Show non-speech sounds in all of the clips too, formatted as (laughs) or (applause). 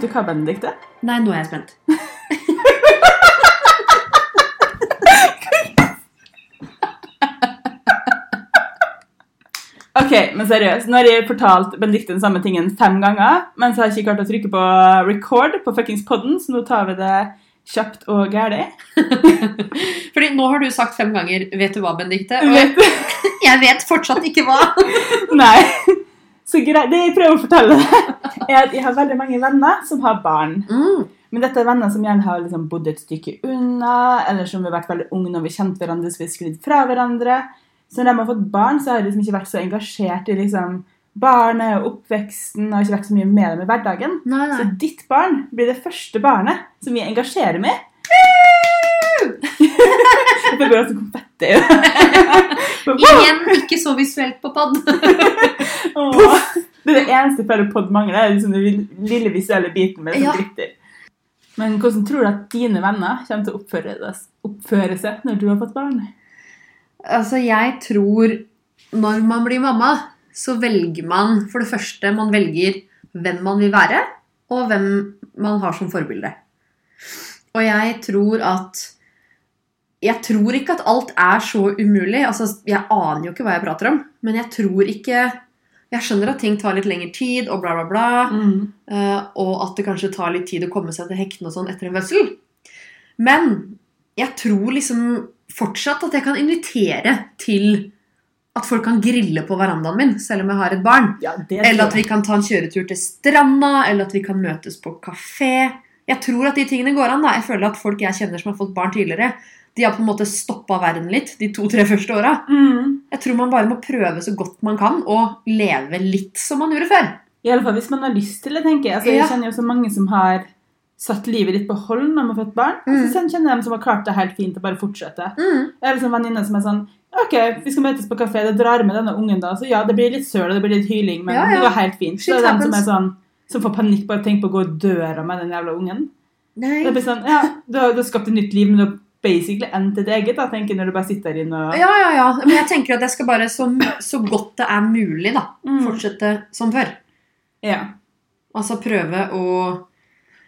Vet du hva, Benedikte? Nei, nå er jeg spent. Ok, men seriøst. Nå har jeg fortalt Benedikt den samme tingen fem ganger, men så har jeg ikke klart å trykke på record på fuckings poden, så nå tar vi det kjapt og gæli. (laughs) Fordi nå har du sagt fem ganger 'Vet du hva, Benedikte?' Og jeg vet fortsatt ikke hva. (laughs) Nei. Så greit. Det jeg prøver å fortelle er at jeg har veldig mange venner som har barn. Mm. Men dette er venner som gjerne har liksom bodd et stykke unna, eller som har vært veldig unge når vi kjente hverandre, så vi har sklidd fra hverandre. Så når de har fått barn, så har jeg liksom ikke vært så engasjert i liksom barnet og oppveksten, og ikke vært så mye med dem i hverdagen. Nei, Så ditt barn blir det første barnet som vi engasjerer med. Det går altså konfetti. Igjen ikke så visuelt på pod. (laughs) Det er det eneste føler pod mangler. er liksom den lille visuelle biten med Ja. glitter. Men hvordan tror du at dine venner kommer til å oppføre, det- oppføre seg når du har fått barn? Altså, jeg tror når man blir mamma, så velger man for det første Man velger hvem man vil være, og hvem man har som forbilde. Og jeg tror at Jeg tror ikke at alt er så umulig. Altså, jeg aner jo ikke hva jeg prater om, men jeg tror ikke Jeg skjønner at ting tar litt lengre tid, og bla, bla, bla. Eh, og at det kanskje tar litt tid å komme seg til hektene og sånn etter en fødsel. Men jeg tror liksom fortsatt at jeg kan invitere til at folk kan grille på verandaen min, selv om jeg har et barn. Ja, Eller at vi kan ta en kjøretur til stranda, eller at vi kan møtes på kafé. Jeg tror at de tingene går an. da. Jeg føler at folk jeg kjenner som har fått barn tidligere, de har på en måte stoppa verden litt de to-tre første åra. mm. Jeg tror man bare må prøve så godt man kan, og leve litt som man gjorde før. I alle fall hvis man har lyst til det, tenker jeg. Altså. Jeg kjenner jo så mange som har satt livet litt på hold når man har fått barn. Og Mm. så kjenner jeg dem som har klart det helt fint og bare fortsette. Mm. Jeg har liksom venninner som er sånn Ok, vi skal møtes på kafé, det drar med denne ungen da. Så ja, det blir litt søl og det blir litt hyling, men Ja, ja. det går helt fint. Så det er dem som er sånn som får panikk bare tenke på å gå i døra med den jævla ungen. Nei. Det blir sånn, ja, Du har, du har skapt et nytt liv, men du har basically endt et eget. da, tenker når du bare sitter der inne og Ja, ja, ja. Men jeg tenker at jeg skal bare så, så godt det er mulig, da, Mm. fortsette som før. Ja. Altså prøve å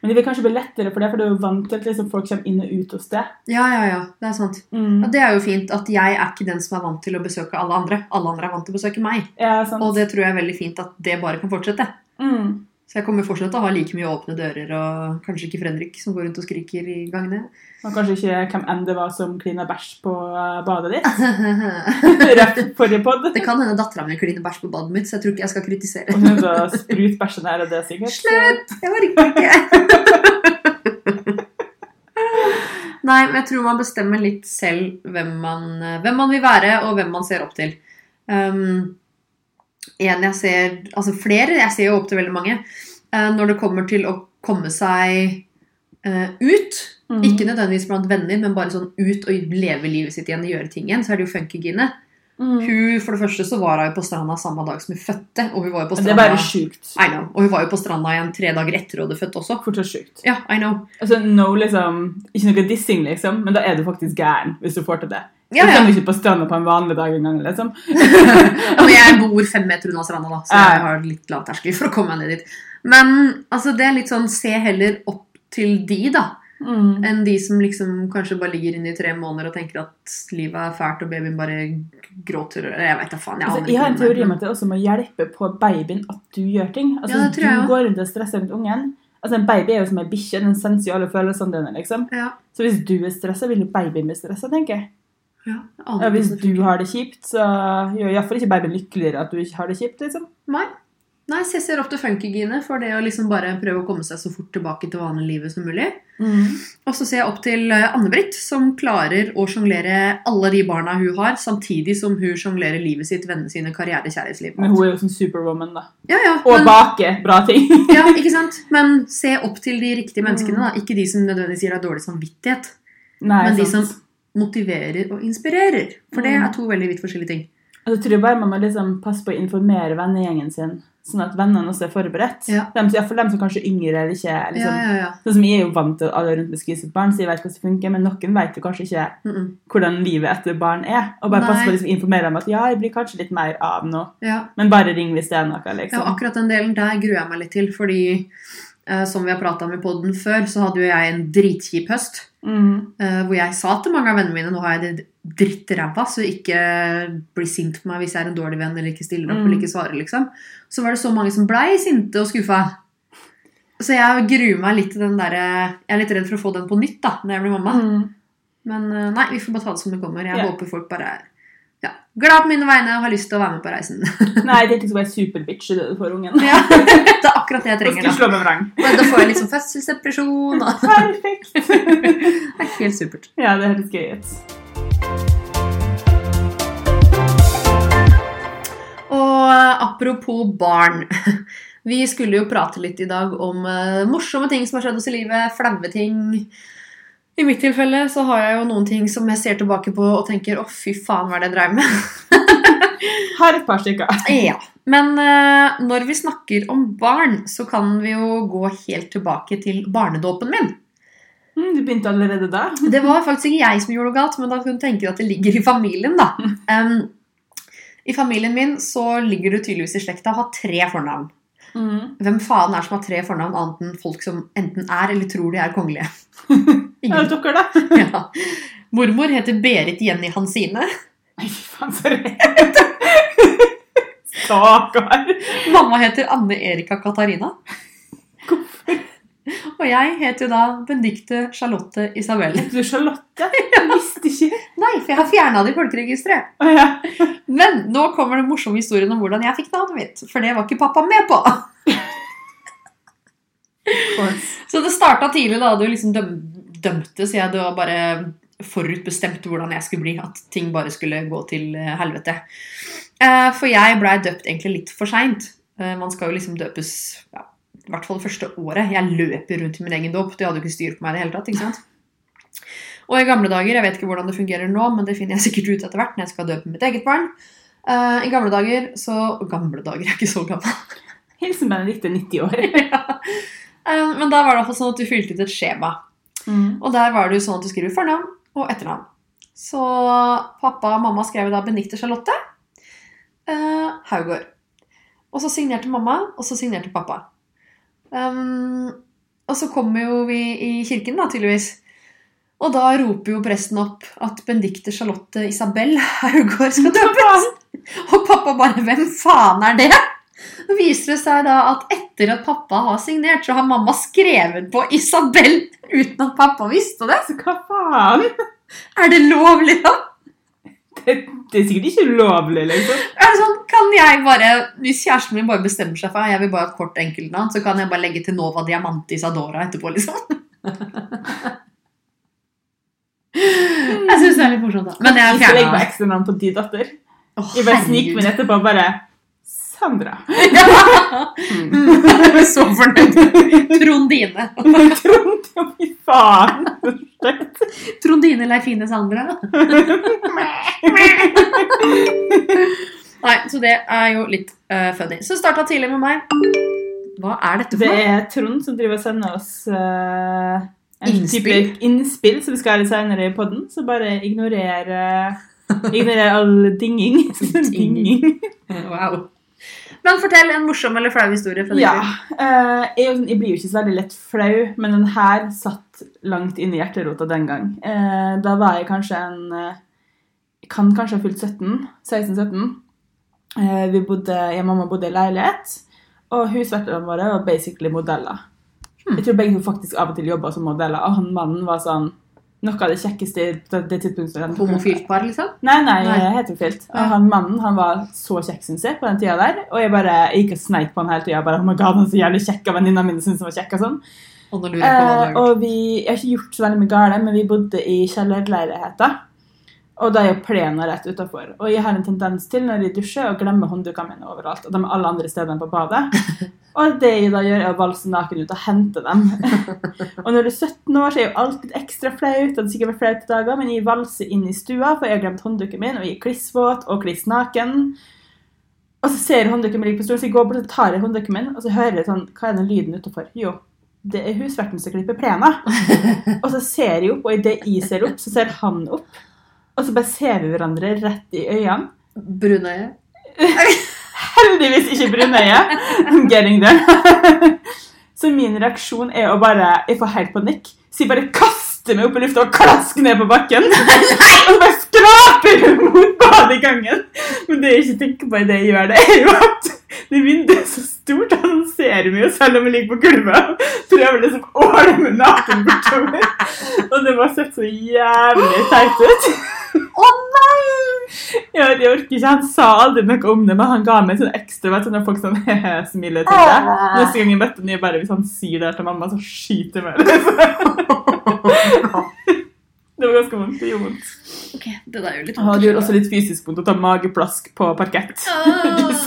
Men det vil kanskje bli lettere for deg, for du er jo vant til at liksom, folk kommer inn og ut hos deg. Ja, ja, ja. Det er sant. Mm. Og det er jo fint at jeg er ikke den som er vant til å besøke alle andre. Alle andre er vant til å besøke meg. Ja, sant. Og det tror jeg er veldig fint at det bare kan fortsette. Mm. Så jeg kommer fortsatt til å ha like mye åpne dører og kanskje ikke Fredrik som går rundt og skriker i gangene. Og kanskje ikke hvem enn det var som klina bæsj på eh, badet ditt. det (laughs) Rett forrige pod. kan hende dattera mi kliner bæsj på badet mitt, så jeg tror ikke jeg skal kritisere. Og hun begynte sprut bæsjen her og det sikkert. Slutt! Jeg orker ikke. (laughs) Nei, men jeg tror man bestemmer litt selv hvem man, hvem man vil være, og hvem man ser opp til. Um, en jeg ser Altså flere. Jeg ser jo opp til veldig mange. Eh, når det kommer til å komme seg eh, ut. Mm. Ikke nødvendigvis blant venner, men bare sånn ut og leve livet sitt igjen og gjøre ting igjen. Så er det jo Funkygine. Mm. Hun, for det første så var hun på stranda samme dag som hun fødte. Og hun var jo på Det er stranda bare sjukt. I know. Og hun var jo på stranda igjen tre dager etter hun hadde født også. Fortsatt sjukt. Ja, I know. Altså, no, liksom, ikke noe dissing, liksom, men da er du faktisk gæren hvis du får til det. Ja, Du ja. kommer ikke på stranda på en vanlig dag engang. Liksom. (laughs) ja, jeg (laughs) bor fem meter unna stranda, da, så jeg har litt lav terskel for å komme meg ned dit. Men altså, det er litt sånn se heller opp til de, da. Mm. Enn de som liksom kanskje bare ligger inne i tre måneder og tenker at livet er fælt og babyen bare gråter. eller Jeg vet da faen. Jeg, Altså, jeg har en teori om at det også må hjelpe på babyen at du gjør ting. Altså, Ja, tror jeg du går rundt og stresser rundt ungen. Altså, En baby er jo som en bikkje. Den sensuale følelsene dine. liksom. ja, Så hvis du er stressa, vil jo babyen bli stressa, tenker jeg. Ja, Ja, hvis du har det kjipt, så gjør iallfall ikke babyen lykkeligere at du ikke har det kjipt. liksom. Nei. Nei, så jeg ser opp til Funkygine for det å liksom bare prøve å komme seg så fort tilbake til vanlig livet som mulig. Og så ser jeg opp til eh, Anne-Britt, som klarer å sjonglere alle de barna hun har, samtidig som hun sjonglerer livet sitt, vennene sine, karriere, kjærlighetsliv. Men hun er jo sånn superwoman, da. Ja, ja, Og men, bake bra ting. (laughs) ja, ikke sant? Men se opp til de riktige menneskene, da. Ikke de som nødvendigvis gir deg dårlig samvittighet, Nei, men de sant. som motiverer og inspirerer. For det Mm. er to veldig vidt forskjellige ting. Og så tror jeg bare man må liksom passe på å informere vennegjengen sin, sånn at vennene også er forberedt. Ja. Ja, for dem som kanskje er yngre eller ikke liksom, Ja, ja. Sånn som Jeg er jo vant til alle rundt meg skal et barn, så jeg vet hvordan det funker, men noen vet jo kanskje ikke Mm -mm. hvordan livet etter barn er. Og bare Nei. passe på å liksom informere dem at ja, jeg blir kanskje litt mer av nå, ja. men bare ring hvis det er noe. Liksom. Ja, akkurat den delen der gruer jeg meg litt til, fordi Som vi har prata om i poden før, så hadde jo jeg en dritkjip høst. Mm. eh, Hvor jeg sa til mange av vennene mine nå har jeg det drittræva, så ikke bli sint på meg hvis jeg er en dårlig venn eller ikke stiller opp Mm. eller ikke svarer. liksom. Så var det så mange som blei sinte og skuffa. Så jeg gruer meg litt til den derre Jeg er litt redd for å få den på nytt da, når jeg blir mamma. Mm. Men eh, nei, vi får bare ta det som det kommer. Jeg Ja. håper folk bare er ja, glad på mine vegne og har lyst til å være med på reisen. (laughs) Nei, det er ikke så bare superbitch i for ungen. ja, det er akkurat det jeg trenger. da. med vrang. Men da får jeg liksom fødselsdepresjon. og Perfekt. (laughs) Det er helt supert. Ja, det høres gøy ut. Og eh, apropos barn. (laughs) Vi skulle jo prate litt i dag om eh, morsomme ting som har skjedd oss i livet, flaue ting. I mitt tilfelle så har jeg jo noen ting som jeg ser tilbake på og tenker 'å, fy faen, hva er det jeg dreiv med'? (laughs) Har et par stykker. (laughs) ja. Men uh, når vi snakker om barn, så kan vi jo gå helt tilbake til barnedåpen min. Mm, du begynte allerede da? (laughs) Det var faktisk ikke jeg som gjorde noe galt, men da kunne du tenke deg at det ligger i familien, da. Um, I familien min så ligger du tydeligvis i slekta å ha tre fornavn. Mm. Hvem faen er som har tre fornavn annet enn folk som enten er eller tror de er kongelige? (laughs) Er det dere, (laughs) da? Ja. Mormor heter Berit Jenny Hansine. Nei, fy faen, så redd. (laughs) Stakkar. Mamma heter Anne Erika Katarina. Og jeg heter jo da Benedicte Charlotte Isabel. Heter du Charlotte? (laughs) Jeg visste ikke. Nei, for jeg har fjerna det i folkeregisteret. Ja. Men nå kommer den morsomme historien om hvordan jeg fikk navnet mitt. For det var ikke pappa med på. Så det starta tidlig da du liksom døm, dømte, så jeg det var bare forutbestemt hvordan jeg skulle bli. At ting bare skulle gå til eh, helvete. Eh, For jeg blei døpt egentlig litt for seint. Man skal jo liksom døpes ja, i hvert fall det første året. Jeg løper rundt i min egen dåp. De hadde jo ikke styr på meg i det hele tatt. ikke sant? Og i gamle dager, jeg vet ikke hvordan det fungerer nå, men det finner jeg sikkert ut etter hvert når jeg skal døpe mitt eget barn. Uh, I gamle dager så Gamle dager, jeg er ikke så gammel. (laughs) Hilsen Benedicte, 90 år. (laughs) Eh, Men da var det i hvert fall sånn at du fylte ut et skjema. Mm. Og der var det jo sånn at du skriver fornavn og etternavn. Så pappa og mamma skrev da Benedicte Charlotte uh, Haugård. Og så signerte mamma, og så signerte pappa. Um, og så kommer jo vi i kirken, da, tydeligvis. Og da roper jo presten opp at Benedicte Charlotte Isabel Haugård skal døpes. Og pappa bare 'Hvem faen er det?' Og viser det seg da at etter at pappa har signert, så har mamma skrevet på Isabel uten at pappa visste det. Så hva faen? Er det lovlig, da? Det, det er sikkert ikke ulovlig, liksom. Sånn, kan jeg bare, Hvis kjæresten min bare bestemmer seg for jeg vil bare ha et kort enkeltnavn, så kan jeg bare legge til Nova Diamante Isadora etterpå, liksom. (laughs) Jeg syns det er litt morsomt, da. Men jeg Jeg skal legge på fjerna ekstra navn på din datter. Jeg bare sniker meg etterpå bare Sandra. (laughs) Så fornøyd. Trondine. Trond, ja, fy faen. Så stygt. Trondine Leifine Sandra. Nei, så det er jo litt uh, funny. Så starta tidlig med meg. Hva er dette for noe? er Trond som driver og sender oss uh, en Innspill. type innspill som vi skal ha litt senere i podden. Så bare ignorer uh, Ignorer all dinging. (laughs) dinging. Wow. Men fortell en morsom eller flau historie fra Ja. eh, jeg, jeg blir jo ikke så veldig lett flau, men den her satt langt inn i hjerterota den gang. Eh, da var jeg kanskje en eh, Jeg kan kanskje ha fylt 17. 16-17. Eh, vi bodde, jeg og mamma bodde i leilighet, og husvertene våre var basically modeller. Hmm. Jeg tror begge faktisk av og til jobba som modeller, og han mannen var sånn noe av det kjekkeste det, det tidspunktet. Homofilt par, liksom? Nei, nei, Nei. heterofilt. Ja. Han mannen han var så kjekk, syns jeg, på den tida der. Og jeg bare jeg gikk og sneik på han hele tida. Oh my god, han er så jævlig kjekk, og venninna mine syntes han var kjekk. Og sånn. Og Eh, og vi, jeg har ikke gjort så veldig mye galt, men vi bodde i kjellerleiligheter. Og da er jo plenen rett utafor. Og jeg har en tendens til når jeg dusjer, å glemme hånddukene mine overalt. Og de er alle andre steder enn på badet. (laughs) Og det jeg da gjør, er å valse naken ut og hente dem. (laughs) og når du er 17 år, så er jo alt litt ekstra flaut. Og det sikkert vært flaut i dager, men jeg valser inn i stua, for jeg har glemt håndduken min, og jeg er klissvåt og kliss naken. Og så ser jeg håndduken min ligge på stolen, så jeg går bort og tar jeg håndduken min, og så hører jeg sånn Hva er den lyden utenfor? Jo, det er husverten som klipper plena. (laughs) og så ser jeg opp, og idet jeg ser opp, så ser han opp. Og så bare ser vi hverandre rett i øynene. Brunøye? (laughs) Heldigvis ikke brunøye. I'm getting there. (laughs) Så min reaksjon er å bare Jeg får helt panikk. Så jeg bare kaster meg opp i lufta og klasker ned på bakken. (laughs) Og så bare skraper jeg mot badegangen. Men det jeg ikke tenker på idet jeg gjør det, er jo at det vinduet er så stort at han ser mye, selv om han ligger på gulvet. Prøver liksom å åle naken bortover. Og det var sett så jævlig teit ut. Å nei! Ja, jeg orker ikke. Han sa aldri noe om det, men han ga meg sånn ekstra vet du, når folk sånn (laughs) smiler til deg. Neste gang jeg møtte ham, bare hvis han sier det til mamma, så skyter jeg meg. (laughs) Det var ganske vondt. Det gjorde vondt. Ok, det der er jo litt Ah, det gjør også litt fysisk vondt å ta mageplask på parkett. (laughs)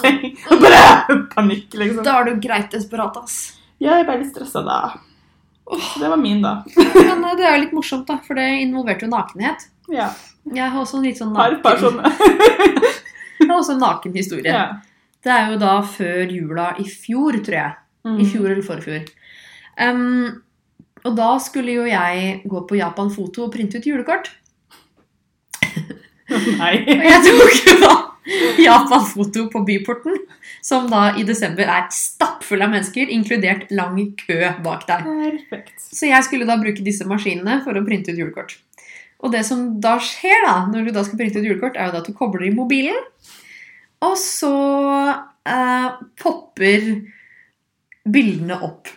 Oh. Og bare panikk, liksom. Da er du greit desperat, ass. Ja, jeg ble litt stressa da. Det var min, da. Men det er jo litt morsomt, da, for det involverte jo nakenhet. Ja. Jeg har også en litt sånn naken... Par, (laughs) par jeg har også en naken historie. Ja. Det er jo da før jula i fjor, tror jeg. Mm. I fjor eller forfjor. Um, og da skulle jo jeg gå på Japan Foto og printe ut julekort. (laughs) Nei. Og jeg tok jo da Japan Foto på Byporten, som da i desember er stappfull av mennesker, inkludert lang kø bak der. Perfekt. Så jeg skulle da bruke disse maskinene for å printe ut julekort. Og det som da skjer da, når du da skal printe ut julekort, er jo da at du kobler i mobilen, og så eh, popper bildene opp.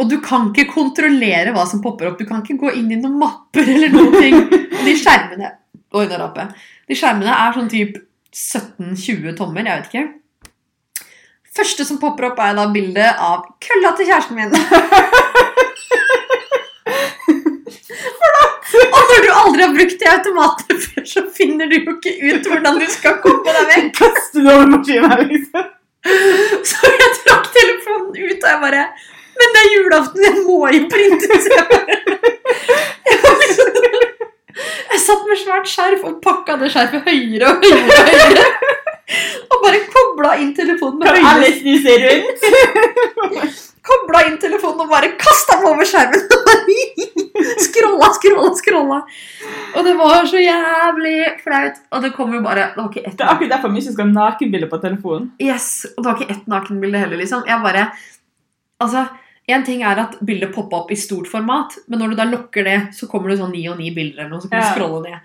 Og du kan ikke kontrollere hva som popper opp. Du kan ikke gå inn i noen mapper eller noen ting. De skjermene Oi, nå raper jeg. De skjermene er sånn typ 17-20 tommer, jeg vet ikke. Første som popper opp, er da bildet av kølla til kjæresten min. Og når du aldri har brukt de automatene før, så finner du jo ikke ut hvordan du skal komme deg vekk. Kaste det over maskinen, liksom. Så jeg trakk telefonen ut, og jeg bare Men det er julaften, jeg må jo printe! ut! (laughs) jeg satt med svært skjerf og pakka det skjerfet høyere og høyere. Og (laughs) høyere Og bare kobla inn telefonen med høyre? (laughs) Kobla inn telefonen og bare kasta den over skjermen. skrolla, skrolla, scrolla. Og det var så jævlig flaut. Og det kom jo bare Det var ikke ett Det er akkurat derfor vi ikke skal ha nakenbilde på telefonen. Yes, og det var ikke ett nakenbilde heller, liksom. Jeg bare Altså, en ting er at bildet popper opp i stort format, men når du da lukker det, så kommer det sånn ni og ni bilder eller noe, så kan du Ja. scrolle ned.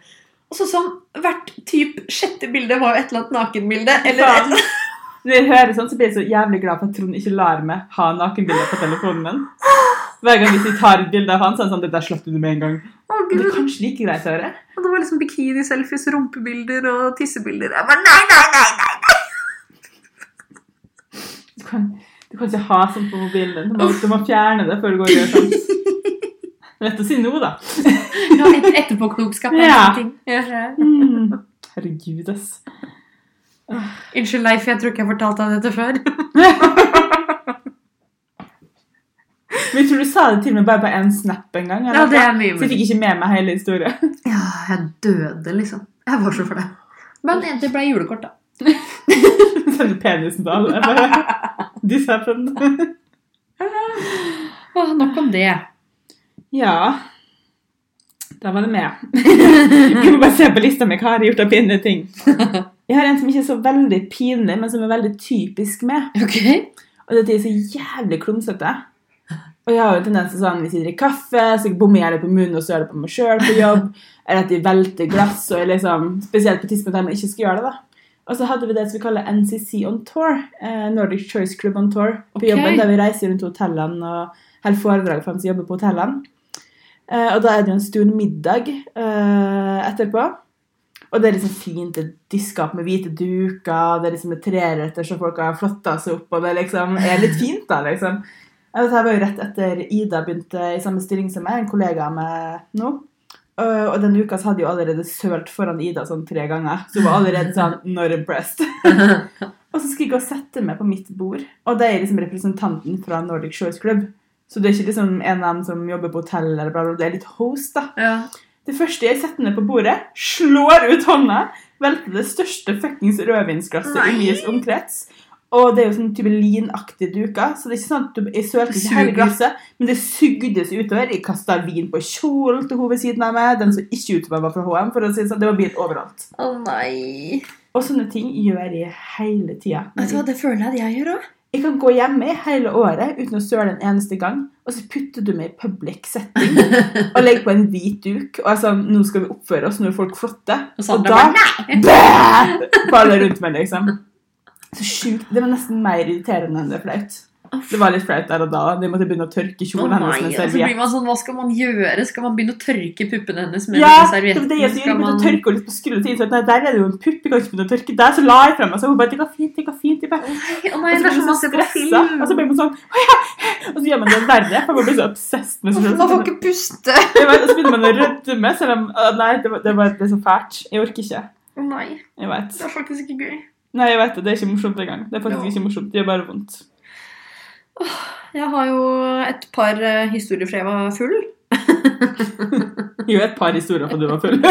Og så sånn, hvert typ sjette bilde var jo et eller annet nakenbilde. Eller et Faen. eller annet. Når jeg hører sånn, så blir jeg så jævlig glad for at Trond ikke lar meg ha nakenbilder på telefonen min. Hver gang hvis jeg tar et bilde av han, så er det sånn det der slapp du med en gang. Å, det er kanskje like greit å høre. Og det var liksom bikini-selfies, rumpebilder og tissebilder. Jeg bare nei, nei, nei, nei. Du kan, du kan ikke ha sånt på mobilen din. Du må, fjerne det før du går og gjør sånn. (laughs) Lett å si nå, da. Ja, et, etterpåklokskap er Ja. ting. Mm. Herregud, ass. Unnskyld, Leif, jeg tror ikke jeg fortalte deg dette før. (laughs) Men jeg tror du sa det til meg bare på en snap en gang. eller Ja, det er mye Så jeg fikk ikke med meg hele historien. Ja, jeg døde, liksom. Jeg var så flau. Men det ble julekort, da. Sendte (laughs) penisen til alle. This happened. oh, nok om det. Ja. Da var det med. (laughs) Vi må bare se på lista mi. Hva jeg har gjort av pinlige ting? Jeg har en som ikke er så veldig pinlig, men som er veldig typisk med. Okay. Og det er at de er så jævlig klumsete. Og jeg har jo tendens til sånn, hvis jeg drikker kaffe, så bommer jeg det på munnen, og så gjør det på meg sjøl på jobb. Eller at de velter glass, og liksom, spesielt på tidspunkt der man ikke skal gjøre det. da. Og så hadde vi det som vi kaller NCC on tour. Eh, Nordic Choice Club on tour. På okay. jobben, der vi reiser rundt hotellene og holder foredrag for dem som jobber på hotellene. Eh, og da er det jo en stor middag eh, etterpå. Og det er liksom fint. Det er diska opp med hvite duker, det er liksom er treretter så folk har flotta seg opp, og det liksom er litt fint, da, liksom. Dette var jo rett etter Ida begynte i samme stilling som meg, en kollega av meg nå. Og og denne uka så hadde jeg jo allerede sølt foran Ida sånn tre ganger. Så hun var allerede sånn not impressed. (laughs) og så skal jeg gå og sette meg på mitt bord. Og det er liksom representanten fra Nordic Shores Club. Så det er ikke liksom en av dem som jobber på hotell, eller bla, bla, bla. det er litt host, da. Ja. Det første jeg setter ned på bordet, slår ut hånda, velter det største fuckings rødvinsglasset i min omkrets. Og det er jo sånn type linaktige duker, så det er ikke sånn at du, jeg sølte ikke hele glasset, men det sugdes utover. Jeg kasta vin på kjolen til hun ved siden av meg, den så ikke ut som jeg var fra HM, for å si det sånn. Det var bilt overalt. Å nei. Og sånne ting gjør jeg hele tida. Hva, det føler jeg at jeg gjør òg. Jeg kan gå hjemme i hele året uten å søle en eneste gang, og så putter du meg i public setting (laughs) og legger på en hvit duk. Og er sånn, nå skal vi oppføre oss, nå er folk flotte. Og Og da bare! Faller rundt meg, liksom. Så sjukt. Det var nesten mer irriterende enn det er flaut. Det var litt flaut der og da. De måtte begynne å tørke kjolen kjolen hennes med så blir serviett. man sånn, Hva skal man gjøre? Skal man begynne å tørke puppene hennes med Ja, det servietten? det Skal gjøre. man... Man... tørke litt på sånn, nei, der er det jo en pupp, jeg kan ikke begynne å tørke der. Så la jeg frem meg, så hun bare, det går fint, det går fint. Jeg bare, Å nei, det er som man å så på film. og så blir man sånn, «Å ja!» og så gjør man det verre, for man blir så obsessed med seg selv. Man får ikke puste. (laughs) Vet, og så begynner man å rødme, selv om, nei, det, var, det, var, så fælt. Jeg orker ikke. Å nei, det er faktisk ikke gøy. Nei, jeg vet det, det er ikke morsomt engang. Det er faktisk Ja. ikke morsomt, det gjør bare vondt. Jeg har jo et par eh, historier fra jeg var full. (laughs) Jo, et par historier fra du var full. (laughs)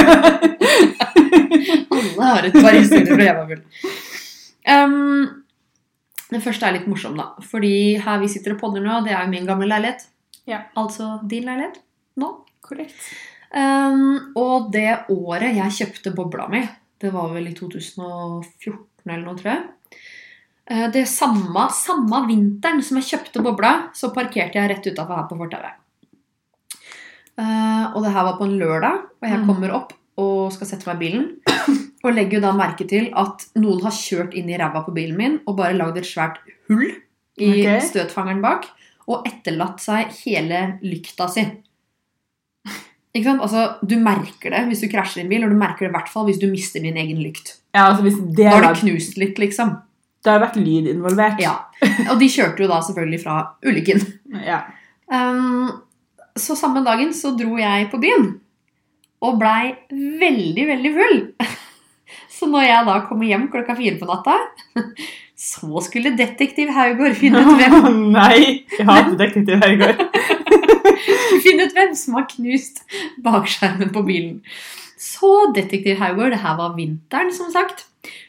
Alle har et par historier fra jeg var full. Um, den første er litt morsom, da. Fordi her vi sitter og podder nå, det er jo min gamle leilighet. Ja. Altså din leilighet nå. Korrekt. Um, og det året jeg kjøpte bobla mi, det var vel i 2014 eller noe, tror jeg. Eh, Det samme, samme vinteren som jeg kjøpte bobla, så parkerte jeg rett utafor her på fortauet. Eh, Og det her var på en lørdag, og jeg Mm. kommer opp og skal sette meg i bilen. Og legger jo da merke til at noen har kjørt inn i ræva på bilen min og bare lagd et svært hull i okay. støtfangeren bak. Og etterlatt seg hele lykta si. Ikke sant? Altså, Du merker det hvis du krasjer din bil, og du merker det i hvert fall hvis du mister din egen lykt. Ja, altså hvis det Da har det knust litt, liksom. det har vært lyd involvert. Ja. Og de kjørte jo da selvfølgelig fra ulykken. Ja. Um, så samme dagen så dro jeg på byen. Og blei veldig, veldig full. Så når jeg da kommer hjem klokka fire på natta, så skulle detektiv Haugård finne ut (laughs) hvem, Nei, jeg hater detektiv Haugård. (laughs) finne ut hvem som har knust bakskjermen på bilen. Så detektiv Haugård, det her var vinteren, som sagt,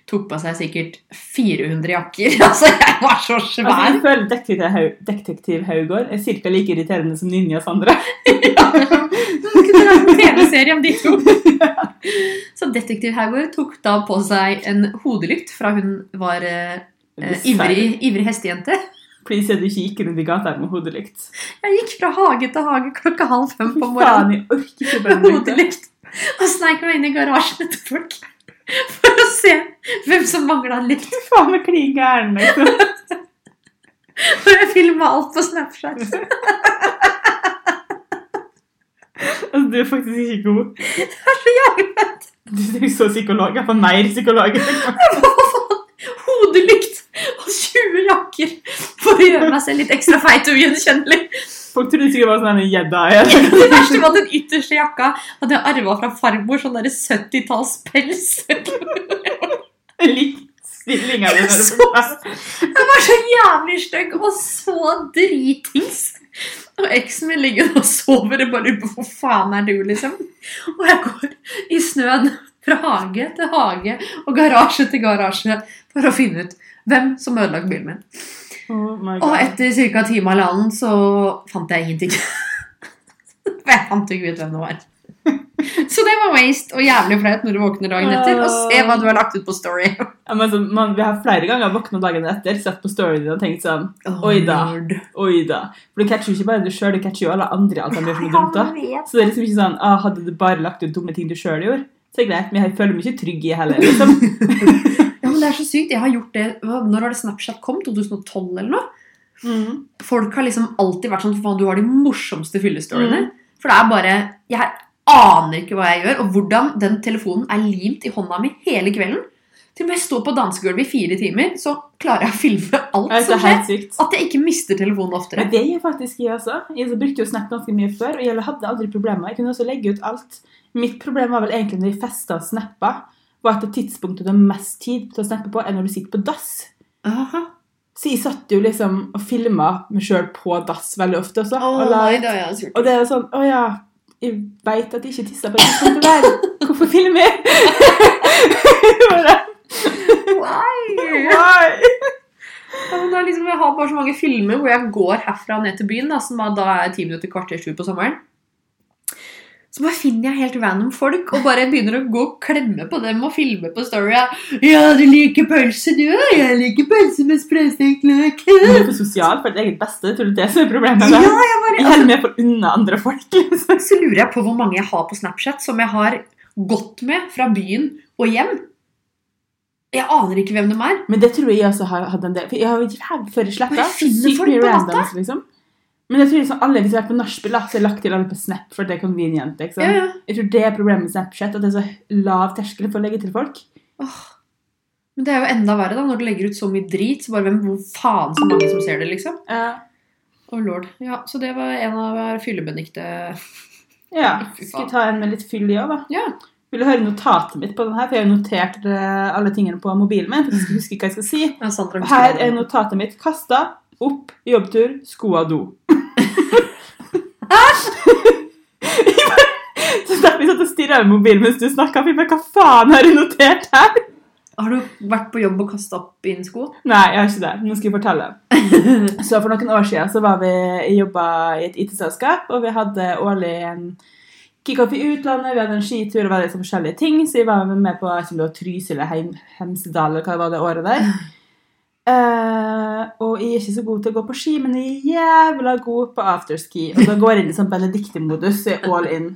tok på seg sikkert 400 jakker. (laughs) Altså, jeg var så Altså, jeg føler detektiv, Haug, detektiv Haugård er ca. like irriterende som Ninja Sandra. (laughs) Du kunne lage en TV-serie om de to. Så Detektiv Haugård tok da på seg en hodelykt fra hun var eh, ivrig, ivrig hestejente. Please, er du ikke gikk rundt i gata med hodelykt. Jeg gikk fra hage til hage klokka halv fem på Faen, morgenen. jeg orker ikke med hodelykt. Og sneik meg inn i garasjen til folk for å se hvem som mangla lykt. Faen, jeg klin gæren, liksom. Og jeg filma alt på Snapchat. Altså, du er faktisk ikke god. Det er så jævlig fett. Du er så psykolog. Jeg får mer psykolog. Hodelykt og 20 jakker (laughs) for å gjøre meg selv litt ekstra feit og ugjenkjennelig. Folk trodde sikkert det var sånn en gjedda. (laughs) Det verste var at den ytterste jakka hadde jeg arva fra farmor. Sånn derre 70-talls pels. Lik (laughs) stillinga di. Den var så jævlig stygg og så dritings. Og eksen min ligger og sover og bare hvor faen er du, liksom. Og jeg går i snøen fra hage til hage og garasje til garasje for å finne ut hvem som ødela bilen min. Oh Og etter ca. en time eller annen så fant jeg ingenting. (laughs) For jeg fant ikke ut hvem det var. (laughs) Så det var waste og jævlig flaut når du våkner dagen etter og ser hva du har lagt ut på Story. (laughs) Ja, men så, man, vi har flere ganger våkna dagen etter, sett på storyen din og tenkt sånn Oi da. Oi da. For du catcher jo ikke bare du sjøl, du catcher jo alle andre. alt de gjør som er dumt da. Så det er liksom ikke sånn ah, Hadde du bare lagt ut dumme ting du sjøl gjorde, så er det greit. Men jeg føler meg ikke trygg i heller. liksom. Ja, men det er så sykt. Jeg har gjort det Når var det Snapchat kom? 2012 eller noe? Mm. Folk har liksom alltid vært sånn Faen, du har de morsomste fyllestoryene. Mm. For det er bare Jeg aner ikke hva jeg gjør, og hvordan den telefonen er limt i hånda mi hele kvelden. Til og med jeg står på dansegulvet i fire timer, så klarer jeg å filme alt Ja, som er skjer. At jeg ikke mister telefonen oftere. Men det gjør faktisk jeg også. Jeg brukte jo Snap ganske mye før, og jeg hadde aldri problemer. Jeg kunne også legge ut alt. Mitt problem var vel egentlig når jeg festa og snappa, var at det tidspunktet du har mest tid til å snappe på, er når du sitter på dass. Aha. Så jeg satt jo liksom og filma meg sjøl på dass veldig ofte også. Oh, og, nei, også gjort. og det er jo sånn Å ja, jeg veit at jeg ikke tisser på det tidspunkt der. Hvorfor filmer jeg? Why? (laughs) Why? Ja, er liksom, jeg har bare så mange filmer hvor jeg går herfra og ned til byen, da, som da er ti minutter kvarter sju på sommeren. Så bare finner jeg helt random folk og bare begynner å gå og klemme på dem og filme på Story. Ja, du liker pølse, du? Jeg liker pølse med sprøstekt løk. Du er for sosial for ditt eget beste. Tror du det som er problemet? Ja, jeg bare, Jeg holder med for unna andre folk. liksom. Så lurer jeg på hvor mange jeg har på Snapchat som jeg har gått med fra byen og hjem. Jeg aner ikke hvem de er. Men det tror jeg også har hatt en del. For jeg har jo hatt før sletta. Sykt folk mye på randoms, liksom. Men jeg tror liksom alle hvis jeg har vært på nachspiel, så har jeg lagt til alle på Snap, for det er convenient. liksom. Ja, ja. Jeg tror det er problemet med Snapchat, at det er så lav terskel for å legge til folk. Åh. Men det er jo enda verre da, når du legger ut så mye drit. Så bare hvem, hvor faen så mange som ser det, liksom. Ja. Å lord. Ja, Så det var en av fyllebenikte ja. Skal vi ta en med litt fyll i òg, da? Ja. Vil du høre notatet mitt på den her? For jeg har notert eh, alle tingene på mobilen min. for jeg skal huske hva jeg skal si. ja Sandra, her er notatet mitt. Kasta, opp, jobbtur, sko av do. (laughs) Så derfor jeg satt og stirra i mobilen mens du snakka. Hva faen har du notert her? Har du vært på jobb og kasta opp inn sko? Nei, jeg har ikke det. Nå skal jeg fortelle. (laughs) Så For noen år siden så var vi jobba i et IT-selskap, og vi hadde årlig en kickoff i utlandet. Vi hadde en skitur og veldig sånn forskjellige ting, så vi var med på jeg vet ikke om det var Trysil eller Heim, Hemsedal eller hva det var det året der. Eh, og jeg er ikke så god til å gå på ski, men jeg er jævla god på afterski. Og da går jeg inn i sånn benedictimodus. så jeg er all in.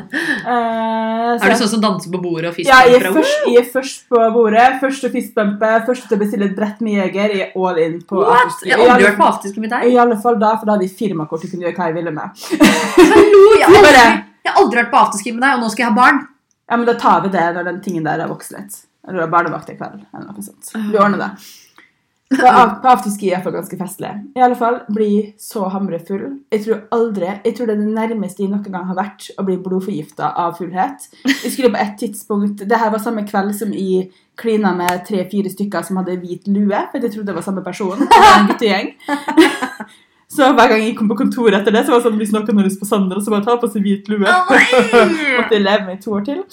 Eh, så Er du sånn som danser på bordet og fisker? ja, jeg er, først, jeg er først på bordet. Først til fistbumpe, først til å bestille et brett med jeger. Jeg er all in på What? afterski. Jeg har aldri vært på afterski med deg. I alle fall da, for da hadde jeg firmakort og kunne gjøre hva jeg ville med. Hallo, (laughs) jeg har aldri, jeg har aldri vært på afterski med deg, og nå skal jeg ha barn. Ja, men da tar vi det når den tingen der har vokst litt. Eller barnevakt i kveld, eller noe sånt. Vi ordner det. På afterski er iallfall ganske festlig. I alle fall bli så hamrefull. Jeg tror aldri Jeg tror det er det nærmeste jeg noen gang har vært å bli blodforgifta av fullhet. Jeg skulle på et tidspunkt Det her var samme kveld som jeg klina med tre-fire stykker som hadde hvit lue, for jeg trodde det var samme person. Det var en guttegjeng. Så hver gang jeg kom på kontoret etter det, så var det sånn hvis noen hadde lyst på Sander, så bare ta på seg hvit lue. (laughs) Måtte jeg leve med i to år til. (laughs)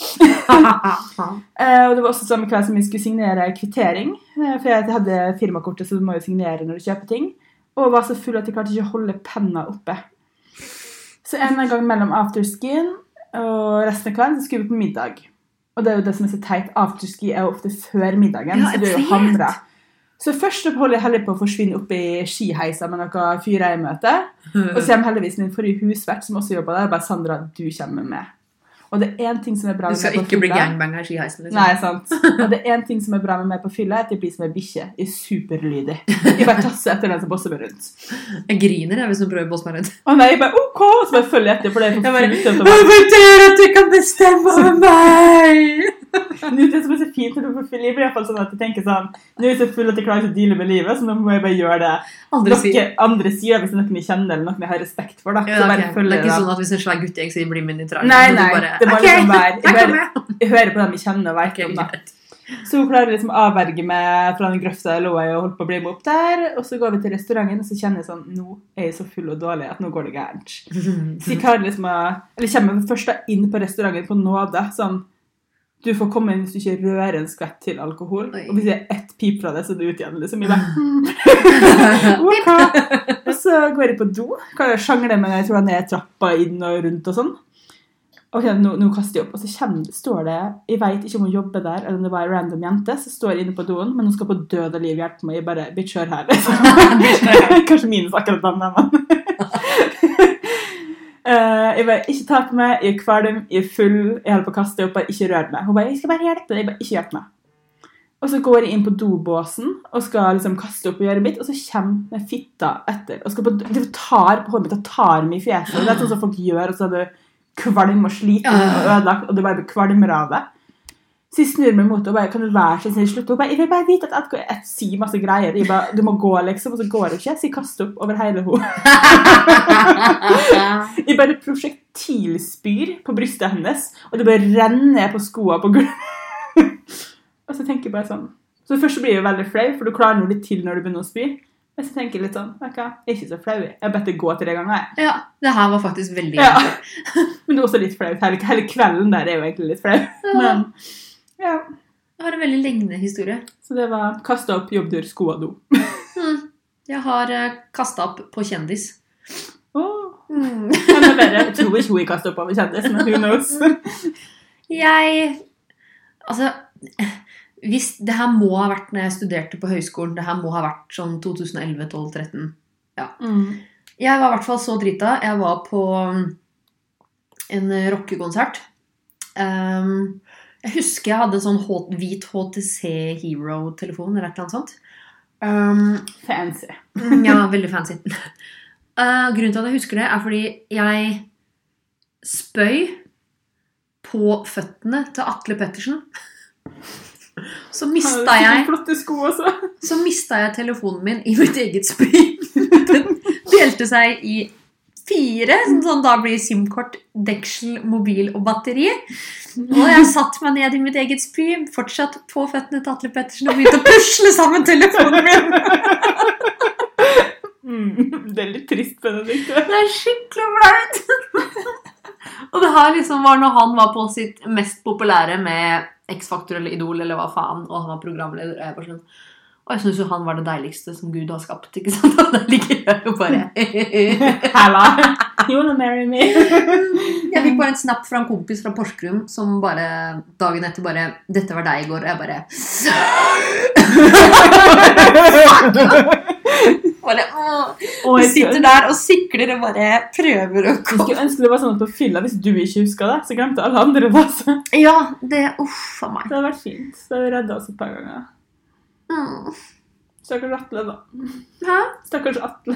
Eh, og det var også samme kveld som vi skulle signere kvittering. eh, for jeg hadde firmakortet, så du må jo signere når du kjøper ting. Og var så full at jeg klarte ikke å holde penna oppe. Så en gang mellom afterskien og resten av kvelden så skulle vi på middag. Og det er jo det som er så teit. Afterski er jo ofte før middagen, Ja, så du er jo hamra. Så først så holder jeg heller på å forsvinne opp i skiheisa med noen fyrer jeg møter. Og så (laughs) kommer heldigvis min forrige husvert, som også jobber der, bare 'Sandra, du kommer med'. Og det er én ting som er bra Du med skal på ikke bli fylla. gangbanger i skiheisen. Liksom. Nei, sant. (laughs) Og det er en ting som er bra med meg på fylla, at jeg blir som ei bikkje. Jeg er superlydig. Jeg bare tasser etter den som bosser meg rundt. Jeg griner jeg, hvis du prøver å bosse meg rundt. Å nei, jeg bare OK! Så bare følger jeg etter, for det er for Jeg bare, jeg bare, Jeg bare at du kan bestemme over meg! (laughs) Det som er så fint når du får blir i hvert fall sånn at jeg tenker sånn Nå er jeg så full at jeg klarer ikke å deale med livet, så nå må jeg bare gjøre det Andre sier andre sier, hvis det er noen jeg kjenner eller noen jeg har respekt for. da. ja, okay. ok. bare Det er ikke det. sånn at hvis en svær guttegjeng sier 'bli med i traileren', Nei, nei. bare, Det må okay. liksom være jeg bare, jeg hører på dem jeg kjenner og vet Ok, om. da. Så hun klarer liksom å avverge meg fra den grøfta jeg lå i og holdt på å bli med opp der. Og så går vi til restauranten, og så kjenner jeg sånn Nå er jeg så full og dårlig at nå går det gærent. (laughs) Så jeg klarer liksom å Eller kommer først da inn på restauranten på nåde. Sånn Du får komme inn hvis du ikke rører en skvett til alkohol. Oi. Og hvis jeg er ett pip fra det, så er det ut igjen. liksom. Jeg bare, ok. Og så går jeg på do. Kan jeg sjangle med jeg tror jeg ned trappa inn og rundt og sånn. Ok, nå, nå kaster jeg opp, og så kommer, står det Jeg vet ikke om hun jobber der, eller om det var en random jente som står inne på doen, men hun skal på død og liv hjelpe meg. Jeg bare Bitch, hør her. liksom. (laughs) (laughs) Kanskje minus akkurat den, men (laughs) Eh, jeg bare, ikke ta på meg, jeg er kvalm, jeg er full, jeg holder på å kaste opp, bare ikke rør meg. Hun bare, jeg skal bare hjelpe deg, jeg bare, ikke hjelp meg. Og så går jeg inn på dobåsen og skal liksom kaste opp og gjøre mitt, og så kommer fitta etter. Og skal på, de tar på håret mitt og tar meg i fjeset. Det er sånn som folk gjør, og så er du kvalm og sliten og ødelagt, og du bare blir kvalmere av det. Så jeg snur meg mot henne og bare, kan du være så snill slutt? Hun bare, jeg vil bare vite at jeg, sier masse greier. Jeg bare, du må gå, liksom, og så går hun ikke. Så jeg kaster opp over hele henne. (laughs) Jeg bare prosjektilspyr på brystet hennes, og det bare renner på skoene på gulvet. og så tenker jeg bare sånn Så først så blir jeg veldig flau, for du klarer noe litt til når du begynner å spy. Men så tenker jeg litt sånn Jeg er ikke så flau. jeg. Har bedt det gå tre ganger. jeg. Ja, det her var faktisk veldig Ja. (laughs) Men det er også litt flaut. Hele, hele kvelden der er jo egentlig litt flau. Men ja. Jeg har en veldig lignende historie. Så det var kasta opp, jobbdør, sko og do. Hmm. Jeg har uh, kasta opp på kjendis. Oh. Mm. Jeg tror ikke hun ikke opp med kjendis, men who knows? (laughs) Jeg Altså hvis Det her må ha vært når jeg studerte på høyskolen. Det her må ha vært sånn 2011, 12, 13. Mm. Jeg var i hvert fall så drita. Jeg var på en rockekonsert. Um, jeg husker jeg hadde sånn hvit HTC Hero-telefon eller et eller annet sånt. Um, Fancy. Mm, Ja, veldig fancy. (laughs) Uh, grunnen til at jeg husker det, er fordi jeg spøy på føttene til Atle Pettersen. (laughs) Så mista jeg, så mista jeg telefonen min i mitt eget spy. (laughs) Den delte seg i fire, som sånn da blir SIM-kort, deksel, mobil og batteri. Og jeg satt meg ned i mitt eget spy, fortsatt på føttene til Atle Pettersen, og begynte å pusle sammen telefonen min. Mm. Det er litt trist, Benedicte. Det er skikkelig flaut! og det her liksom var når han var på sitt mest populære med X-Faktor eller Idol eller hva faen, og han var programleder. Og jeg, bare sånn, og jeg syns jo han var det deiligste som Gud har skapt. ikke sant? (laughs) Og der ligger jeg og bare (laughs) Halla. You wanna marry me? (laughs) Jeg fikk bare en snap fra en kompis fra Porsgrunn som bare dagen etter bare 'Dette var deg i går.' Og jeg bare bare. Du sitter der og sikler og bare prøver å komme skulle ønske det var sånn at på fylla, hvis du ikke huska det, så glemte alle andre det. Ja, det Uff a meg. Det hadde vært fint. Det hadde redda oss et par ganger. Mm. Stakkars Atle, da. Hæ? Stakkars Atle.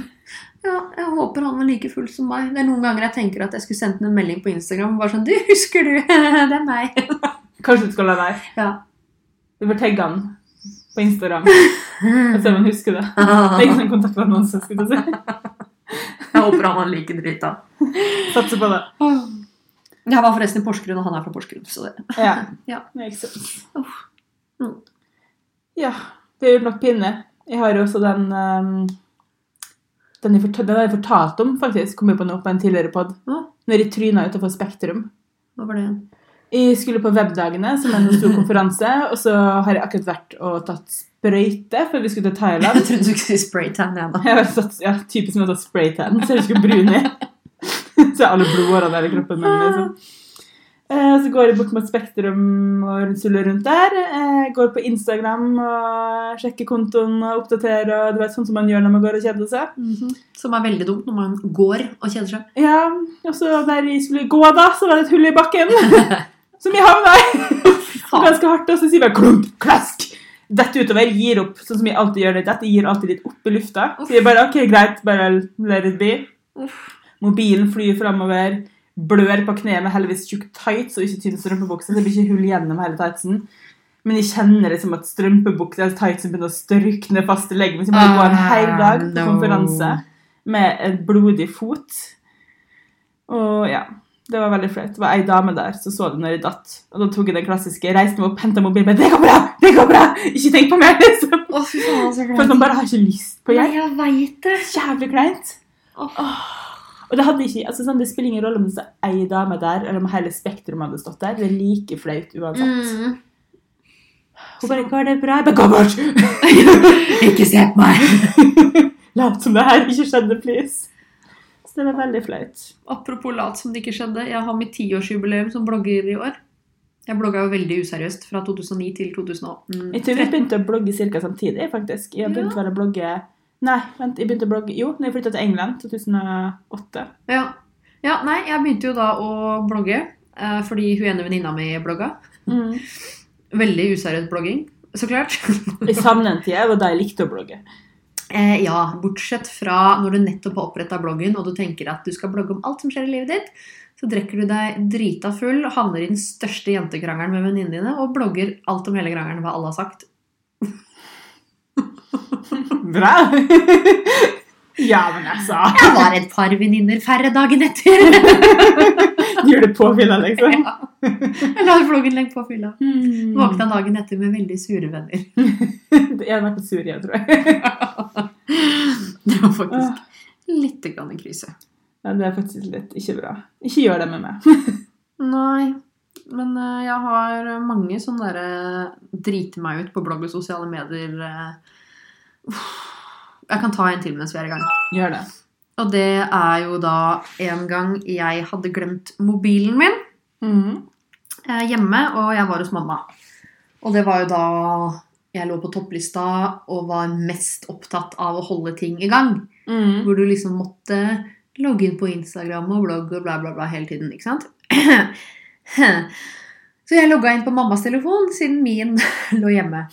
Ja, jeg håper han var like full som meg. Det er noen ganger jeg tenker at jeg skulle sendt en melding på Instagram. Bare sånn, (laughs) du, husker du? (laughs) Det er meg. Kanskje du skal la være. Ja. Du bør tagge han på Instagram (laughs) og se om han husker det. Det er ikke sånn kontaktannonse, skulle du si. Jeg håper han var like drita. Satser på det. Jeg var forresten i Porsgrunn, og han er fra Porsgrunn. Så det. Ja. Ja. Makes sense. Oh. Mm. Ja, det gjort nok pinne. Jeg har jo også den um, Den jeg, fortal, den har jeg fortalt om, faktisk. Kom jeg på nå på en tidligere pod. Ja. Når jeg tryna utenfor Spektrum. Hva var det igjen? Jeg skulle på Webdagene, som er en stor konferanse, og så har jeg akkurat vært og tatt sprøyte før vi skulle til Thailand. Jeg trodde du skulle si spraytan igjen. da. Jeg har tatt, ja, typisk som å ta spraytan, så jeg skulle brun (laughs) i. Så er alle blodårene der i kroppen min. Liksom. Eh, Så går jeg bort mot Spektrum og suller rundt der. Eh, Går på Instagram og sjekker kontoen og oppdaterer. Og du vet, sånn som man gjør når man går og kjeder seg. Mhm. Som er veldig dumt når man går og kjeder seg. (laughs) Ja, og så der jeg skulle gå da, så var det et hull i bakken. (laughs) Som jeg havna i. meg. (laughs) Ganske hardt, og så sier jeg klump, klask. Dette utover, gir opp, sånn som jeg alltid gjør det. Dette gir alltid litt opp i lufta. Så jeg bare, ok, greit, bare let it be. Mobilen flyr fremover, blør på kneet med heldigvis tjukk tights og ikke tynn strømpebukse, så det blir ikke hull gjennom hele tightsen. Men jeg kjenner liksom at strømpebukse eller tightsen begynner å strykne fast i leggen. Hvis jeg må gå en hel dag på Ah, konferanse med en blodig fot. Og ja, det var veldig flaut. Det var ei dame der som så det når jeg datt. Og da tok jeg den klassiske, 'reis meg opp, henta mobilen, men 'Det går bra! Det går bra! Ikke tenk på meg!' liksom. Så For man bare har ikke lyst på hjelp. jeg veit det. Jævlig kleint. Åh. Og det hadde ikke, altså sånn, det spiller ingen rolle om det står ei dame der, eller om hele Spektrum hadde stått der. Det er like flaut uansett. Mm. Hun bare 'Går det bra?' Jeg bare 'Gå bort!' (laughs) Ikke se på meg! (laughs) Lat som det her ikke skjedde, please. Så det var veldig flaut. Apropos lat som det ikke skjedde. Jeg har mitt tiårsjubileum som blogger i år. Jeg blogga jo veldig useriøst fra 2009 til 2013. Jeg tror vi begynte å blogge ca. samtidig, faktisk. Jeg begynte ja. å blogge Nei, vent, jeg begynte å blogge Jo, når jeg flytta til England 2008. Ja. ja, nei, jeg begynte jo da å blogge eh, fordi hun ene venninna mi blogga. Mm. (laughs) Veldig useriøs blogging, så klart. (laughs) I samnentida var da jeg likte å blogge. Eh, ja, bortsett fra når du nettopp har oppretta bloggen og du tenker at du skal blogge om alt som skjer i livet ditt, så drikker du deg drita full, havner i den største jentekrangelen med venninnene dine og blogger alt om hele krangelen, hva alle har sagt. (laughs) Bra! (laughs) ja, men altså Jeg var et par venninner færre dagen etter. (laughs) Gjør det på fylla, liksom. ja. Jeg la floggen lengt på fylla. Mm. Våkna dagen etter med veldig sure venner. Jeg hadde vært sur igjen, tror jeg. Det var faktisk litt grann en krise. Ja, det er faktisk litt ikke bra. Ikke gjør det med meg. Nei, men eh, jeg har mange sånne derre drite meg ut på blogg og sosiale medier. Jeg kan ta en til mens vi er i gang. Gjør det. Og det er jo da en gang jeg hadde glemt mobilen min eh, hjemme, og jeg var hos mamma. Og det var jo da jeg lå på topplista og var mest opptatt av å holde ting i gang. Mm. Hvor du liksom måtte logge inn på Instagram og blogg og bla, bla, bla hele tiden. ikke sant? (clears throat) Så jeg logga inn på mammas telefon siden min (laughs) lå hjemme.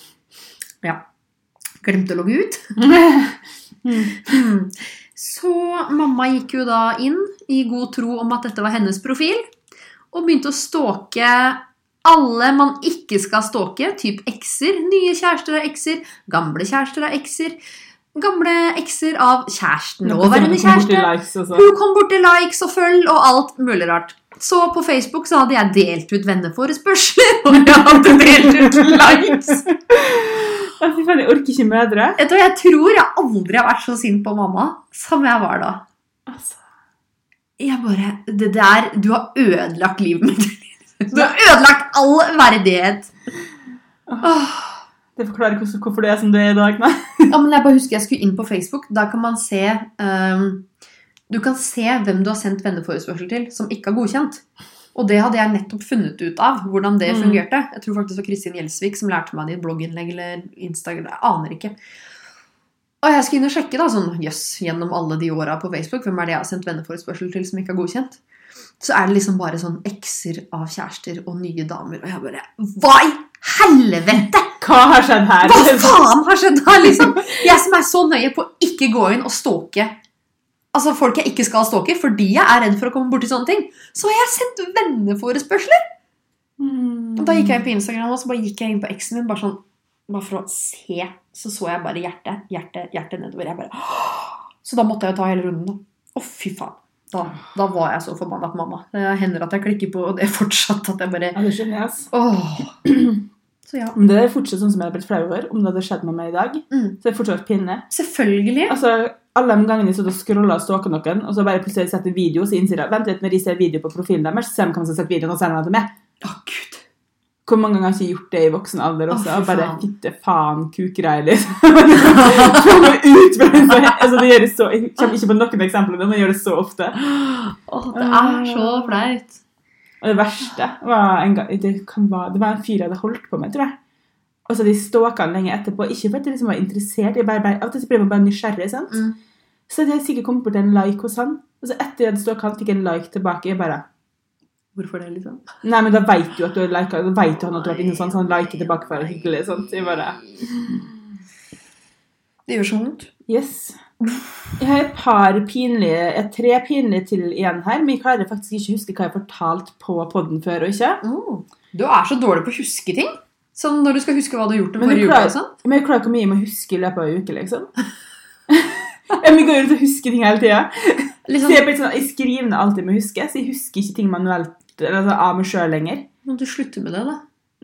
Ja. Glemte å logge ut. (laughs) Så mamma gikk jo da inn i god tro om at dette var hennes profil, og begynte å stalke alle man ikke skal stalke, typ ekser, nye kjærester av ekser, gamle kjærester av ekser, gamle ekser av kjæresten, nåværende kjæreste. Hun kom bort til likes og følg og alt mulig rart. Så på Facebook så hadde jeg delt ut venneforespørsler, (laughs) og jeg hadde delt ut likes. (laughs) Fy faen, jeg orker ikke mødre. Vet du, Jeg tror jeg aldri har vært så sint på mamma som jeg var da. Altså. Jeg bare Det der Du har ødelagt livet mitt. (laughs) Du har ødelagt all verdighet. Åh. Det forklarer ikke hvorfor du er som du er i dag. Nei. Ja, men jeg bare husker jeg skulle inn på Facebook. Da kan man se um, Du kan se hvem du har sendt venneforespørsel til som ikke har godkjent. Og det hadde jeg nettopp funnet ut av, hvordan det Mm. fungerte. Jeg tror faktisk det var Kristin Gjelsvik som lærte meg det i et blogginnlegg eller Instagram. Jeg aner ikke. Og jeg skal inn og sjekke da, sånn, jøss, gjennom alle de åra på Facebook, hvem er det jeg har sendt venneforespørsel til som ikke har godkjent? Så er det liksom bare sånn ekser av kjærester og nye damer, og jeg bare Hva i helvete?! Hva har skjedd her? Hva faen har skjedd her, liksom? Jeg som er så nøye på å ikke gå inn og stalke altså folk jeg ikke skal stalke fordi jeg er redd for å komme borti sånne ting. Så har jeg sendt venneforespørsler! Mm. Og da gikk jeg inn på Instagram og så bare gikk jeg inn på eksen min bare sånn, bare for å se. Så så jeg bare hjertet, hjertet, hjertet nedover. Jeg bare, så da måtte jeg jo ta hele runden. da. Å, fy faen. Da, da var jeg så forbanna på mamma. Det hender at jeg klikker på, og det er fortsatt at jeg bare Ja, det skjønner jeg, ass. Så ja. Men det er fortsatt sånn som jeg har blitt flau over. Om det hadde skjedd med meg i dag, Mm. så er fortsatt pinne. Selvfølgelig. Altså, alle de gangene jeg satt og scroller og stalker noen, og så bare plutselig setter video, så innser jeg Vent litt, når de ser video på profilen deres, så ser de hvem som har sett videoen, og sender den til meg. Å, Gud. Hvor mange ganger har jeg ikke gjort det i voksen alder også? Å, bare fitte faen, kukgreier, liksom. (laughs) Ut! fra det. altså, det gjør det så, jeg kommer ikke på noen eksempler, men jeg gjør det så ofte. Oh, det er så flaut. Og det verste var en gang Det, kan det var en fyr jeg hadde holdt på med, tror jeg. Og så de stalka han lenge etterpå. Ikke fordi de liksom var interessert, jeg bare, bare, av og til så ble man bare nysgjerrig. sant? Mm. Så hadde jeg sikkert kommet bort en like hos han. Og så etter jeg hadde stalka han, fikk jeg en like tilbake. Jeg bare Hvorfor det, liksom? Nei, men da vet du at du har lika, da veit han at du har vært inne sånn, så han liker tilbake for å være hyggelig. sånn. Jeg bare Det gjør så vondt. Yes. Jeg har et par pinlige, et tre pinlige til igjen her, men jeg klarer faktisk ikke å huske hva jeg har fortalt på podden før og ikke. Du er så dårlig på å huske ting. Sånn når du skal huske hva du har gjort den Men forrige uka. sånn. Men jeg klarer ikke hvor mye jeg må huske i løpet av en uke, liksom. Men (laughs) Jeg går rundt og husker ting hele tida. Liksom, jeg, sånn, jeg skriver ned alt jeg må huske, så jeg husker ikke ting manuelt altså, av meg sjøl lenger. må du slutte med det, da.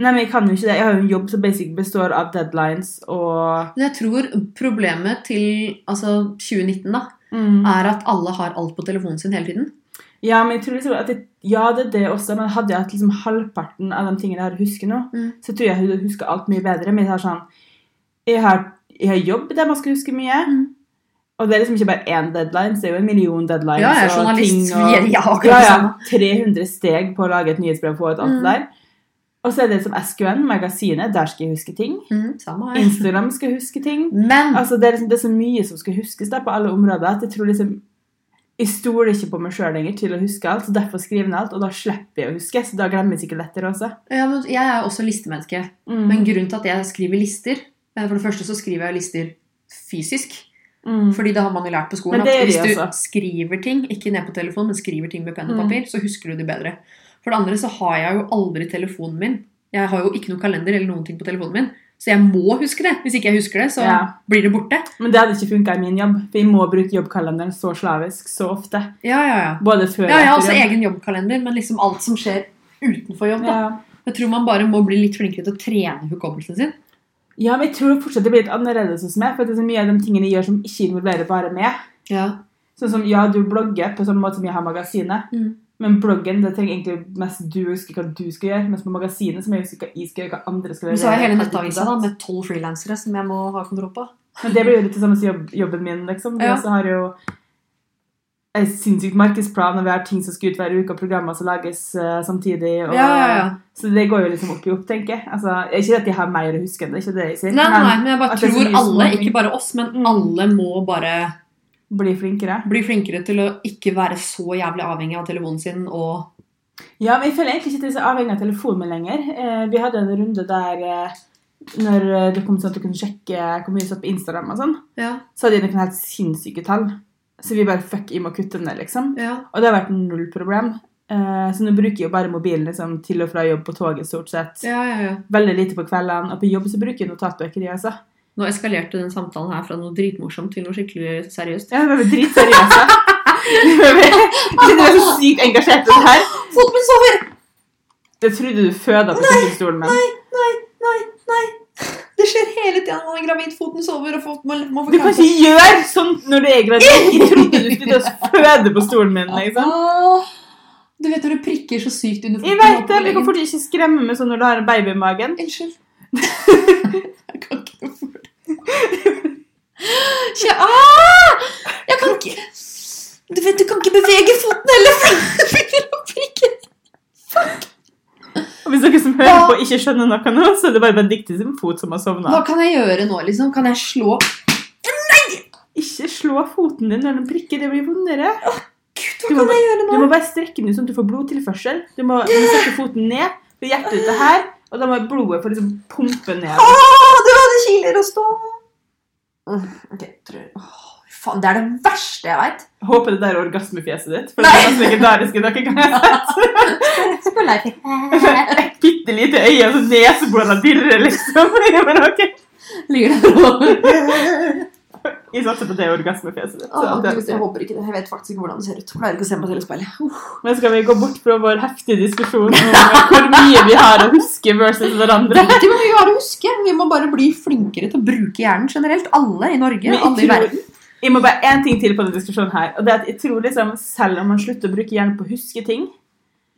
Nei, men Jeg kan jo ikke det. Jeg har jo en jobb som basic består av deadlines og Men jeg tror problemet til altså 2019 da, mm. er at alle har alt på telefonen sin hele tiden. Ja, men jeg tror liksom at det, Ja, det er det også, men hadde jeg hatt liksom halvparten av de tingene jeg har husket nå, Mm. så tror jeg jeg huska alt mye bedre. Men jeg har sånn Jeg har, jeg har jobb der man skal huske mye. Mm. Og det er liksom ikke bare én deadline, så det er jo en million deadlines. Ja, jeg er og journalist. ting og, (laughs) Ja, ja, ja, ja, 300 steg på å lage et nyhetsbrev på et alt Mm. det der. Og så er det som SQN, magasinet, der skal jeg huske ting. Mm, samme. Instagram skal huske ting. Men Altså, det, er liksom, det er så mye som skal huskes der på alle områder at jeg tror liksom Jeg stoler ikke på meg sjøl lenger til å huske alt, så derfor skriver jeg alt, og da slipper jeg å huske. Så da glemmer jeg sikkert lettere også. ja, men jeg er også listemenneske. Mm. Men grunnen til at jeg skriver lister eh, For det første så skriver jeg lister fysisk. mm. Fordi det har man jo lært på skolen. At hvis du også. skriver ting, ikke ned på telefon, men skriver ting med penn og Mm. papir, så husker du det bedre. For det andre så har jeg jo aldri telefonen min. Jeg har jo ikke noen kalender eller noen ting på telefonen min. Så jeg må huske det. Hvis ikke jeg husker det, så Ja. blir det borte. Men det hadde ikke funka i min jobb, for jeg må bruke jobbkalenderen så slavisk så ofte. Ja, ja, ja. Både før Ja, jeg har og også jobb. egen jobbkalender, men liksom alt som skjer utenfor jobb. da. Ja. Jeg tror man bare må bli litt flinkere til å trene hukommelsen sin. ja, men jeg tror fortsatt det blir litt annerledes hos meg, for det er så mye av de tingene jeg gjør som ikke involverer bare meg. Ja. Sånn som, ja, du blogger på samme måte som jeg har magasinet, Mm. Men bloggen det trenger egentlig mest du å huske hva du skal gjøre, mens på magasinet så må jeg huske hva jeg skal gjøre, hva andre skal gjøre. Men så har jeg hele nettavisa da, med tolv frilansere som jeg må ha kontroll på. Men det blir jo litt det samme som jobb, jobben min, liksom. Vi Ja. også har jo en sinnssykt markedsplan, og vi har ting som skal ut hver uke, og programmer som lages uh, samtidig. Og, Ja, ja. Så det går jo liksom opp i opp, tenker jeg. Altså, ikke at de har mer å huske, det er ikke det jeg sier. Nei, nei, men jeg bare det tror alle, ikke bare oss, men Mm. alle må bare bli flinkere. bli flinkere til å ikke være så jævlig avhengig av telefonen sin og Ja, men jeg føler egentlig ikke at jeg er så avhengig av telefonen lenger. Eh, vi hadde en runde der eh, når eh, det kom sånn at du kunne sjekke hvor mye du satt på Instagram og sånn, Ja. så hadde de noen helt sinnssyke tall. Så vi bare fuck, jeg må kutte den ned, liksom. ja. Og det har vært null problem. Eh, så nå bruker jeg jo bare mobilen liksom, til og fra jobb på toget, stort sett. Ja, ja, ja. Veldig lite på kveldene. Og på jobb så bruker jeg notatbøker, jeg, altså. Nå eskalerte den samtalen her fra noe dritmorsomt til noe skikkelig seriøst. Ja, vi er dritseriøse. Vi er så sykt engasjert i det her. Foten min sover! Det trodde du føda på sykkelstolen min. Nei, nei, nei, nei. Det skjer hele tida når man er gravid. Foten sover, og foten, må, må få Du kan ikke gjøre sånt når du er gravid. Jeg trodde du skulle føde på stolen min. liksom. Du vet når du prikker så sykt under Jeg vet det, Du kan fortsatt ikke skremme meg sånn når du har en baby i magen. Unnskyld. (laughs) jeg kan ikke noe for det. Kje- ah! Jeg kan ikke Du vet, du kan ikke bevege foten heller, for det begynner å prikke. Og Hvis dere som hører på ikke skjønner noe nå, så er det bare Benedicte sin fot som har Hva kan jeg gjøre nå, liksom? Kan jeg slå Nei! Ikke slå foten din når den prikker, det blir vondere. Gud, hva må, kan jeg gjøre nå? du må bare strekke den ut sånn at du får blodtilførsel. Du må, du må sette foten ned, for hjertet ute her, og da må blodet få liksom pumpe ned. Åh, du hadde kiler å stå. Ok, tror jeg. Faen, det er det verste jeg vet. Håper det der er orgasmefjeset ditt, for det er det legendariske dere kan ha sett. (laughs) Et bitte lite øye, og så neseborene dirrer, liksom. (laughs) Men ok, Ligger der og jeg satser på det orgasmefjeset ditt. så Åh, det- Gud, Jeg håper ikke det. Jeg vet faktisk ikke hvordan det ser ut. Klarer ikke å se meg selv i speilet. Uh. Men skal vi gå bort fra vår heftige diskusjon om hvor mye vi har å huske versus hverandre? Ikke hvor mye vi har å huske. Vi må bare bli flinkere til å bruke hjernen generelt. Alle i Norge, Men alle i verden. Jeg må bare én ting til på denne diskusjonen her. Og det er at jeg tror liksom, Selv om man slutter å bruke hjernen på å huske ting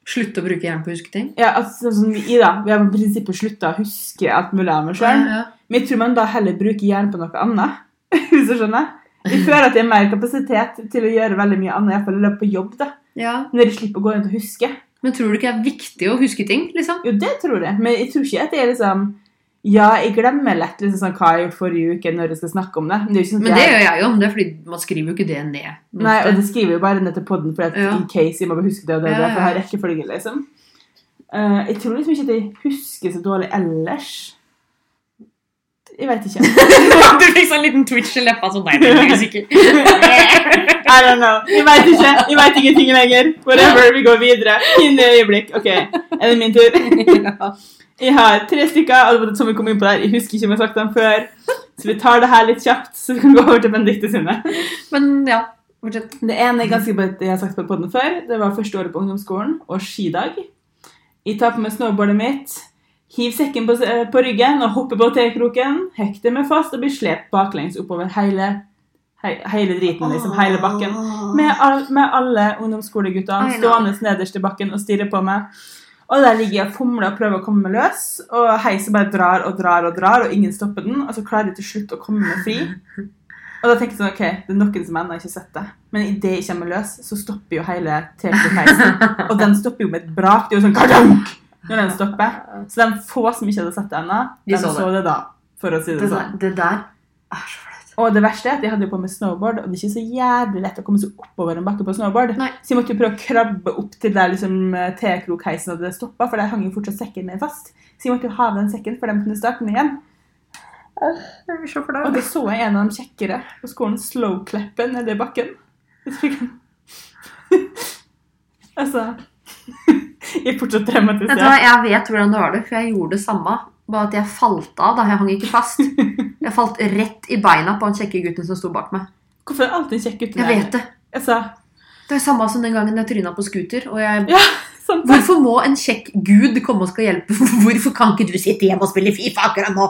Slutte å bruke hjernen på å huske ting. ja, altså, sånn som vi, da, vi har i prinsippet slutta å huske alt mulig av oss sjøl. Ja. Men jeg tror man da heller bruker hjernen på noe annet. (laughs) Hvis du skjønner? Jeg føler at det er mer kapasitet til å gjøre veldig mye annet, iallfall på jobb. da. ja. Når jeg slipper å gå rundt og huske. Men tror du ikke det er viktig å huske ting? liksom? Jo, det tror jeg. Men jeg tror ikke at det er liksom Ja, jeg glemmer lett liksom sånn, hva jeg har gjort forrige uke, når jeg skal snakke om det. Men det er sånn Men det jeg, gjør jeg jo. Det er fordi man skriver jo ikke det ned. Nei, og det skriver jo bare ned til podden, for at Ja. in case jeg må huske det og det, Ja, ja. for jeg har rekkefølge, liksom. Uh, jeg tror liksom ikke at jeg husker så dårlig ellers. Jeg vet ikke. (laughs) du fikk sånn liten twitch i leppa sånn der. Jeg er usikker. (laughs) (laughs) I don't know. Jeg vet ikke. Jeg vet ingenting lenger. Whatever, vi går videre. Fine øyeblikk. Ok, er det min tur? (laughs) Jeg har tre stykker, det som vi kom inn på der. Jeg husker ikke om jeg har sagt dem før. Så vi tar det her litt kjapt, så vi kan gå over til Benedicte sine. Men ja, fortsett. Det ene er ganske på at jeg har sagt på podden før. Det var første året på ungdomsskolen og skidag. Jeg tar på meg snowboardet mitt, hiv sekken på, på ryggen og hopper på T-kroken, hekter meg fast og blir slept baklengs oppover hele, he, hele driten, liksom, hele bakken. Med, all, med alle ungdomsskoleguttene stående nederst i bakken og stirre på meg. Og der ligger jeg og fomler og prøver å komme meg løs, og heisen bare drar og drar og drar, og ingen stopper den. Og så klarer jeg til slutt å komme meg fri. Og da tenker jeg sånn, ok, det er noen som ennå ikke har sett det. Men idet jeg kommer løs, så stopper jo hele T-heisen. (laughs) Og den stopper jo med et brak. Det er jo sånn kardong! Når den stopper. Så de få som ikke hadde sett det ennå, De de så det. det da. For å si det Det sånn. det der er så flaut. Og det verste er at jeg hadde jo på meg snowboard, og det er ikke så jævlig lett å komme seg oppover en bakke på snowboard. Nei. Så jeg måtte jo prøve å krabbe opp til der liksom T-krokheisen hadde stoppa, for der hang jo fortsatt sekken min fast. Så jeg måtte jo ha den sekken for de kunne starte den igjen. Og da så jeg en av de kjekkere på skolen slow-kleppe nedi bakken. (laughs) Altså (laughs) Jeg er fortsatt traumatisert. Jeg vet hvordan det var det, for jeg gjorde det samme. Bare at jeg falt av da. Jeg hang ikke fast. (laughs) Jeg falt rett i beina på han kjekke gutten som sto bak meg. Hvorfor er det alltid en kjekk gutt Jeg vet det. Altså, Det er samme som den gangen jeg tryna på scooter. Og jeg ja. Hvorfor må en kjekk gud komme og skal hjelpe? (laughs) Hvorfor kan ikke du sitte hjemme og spille Fifa akkurat nå?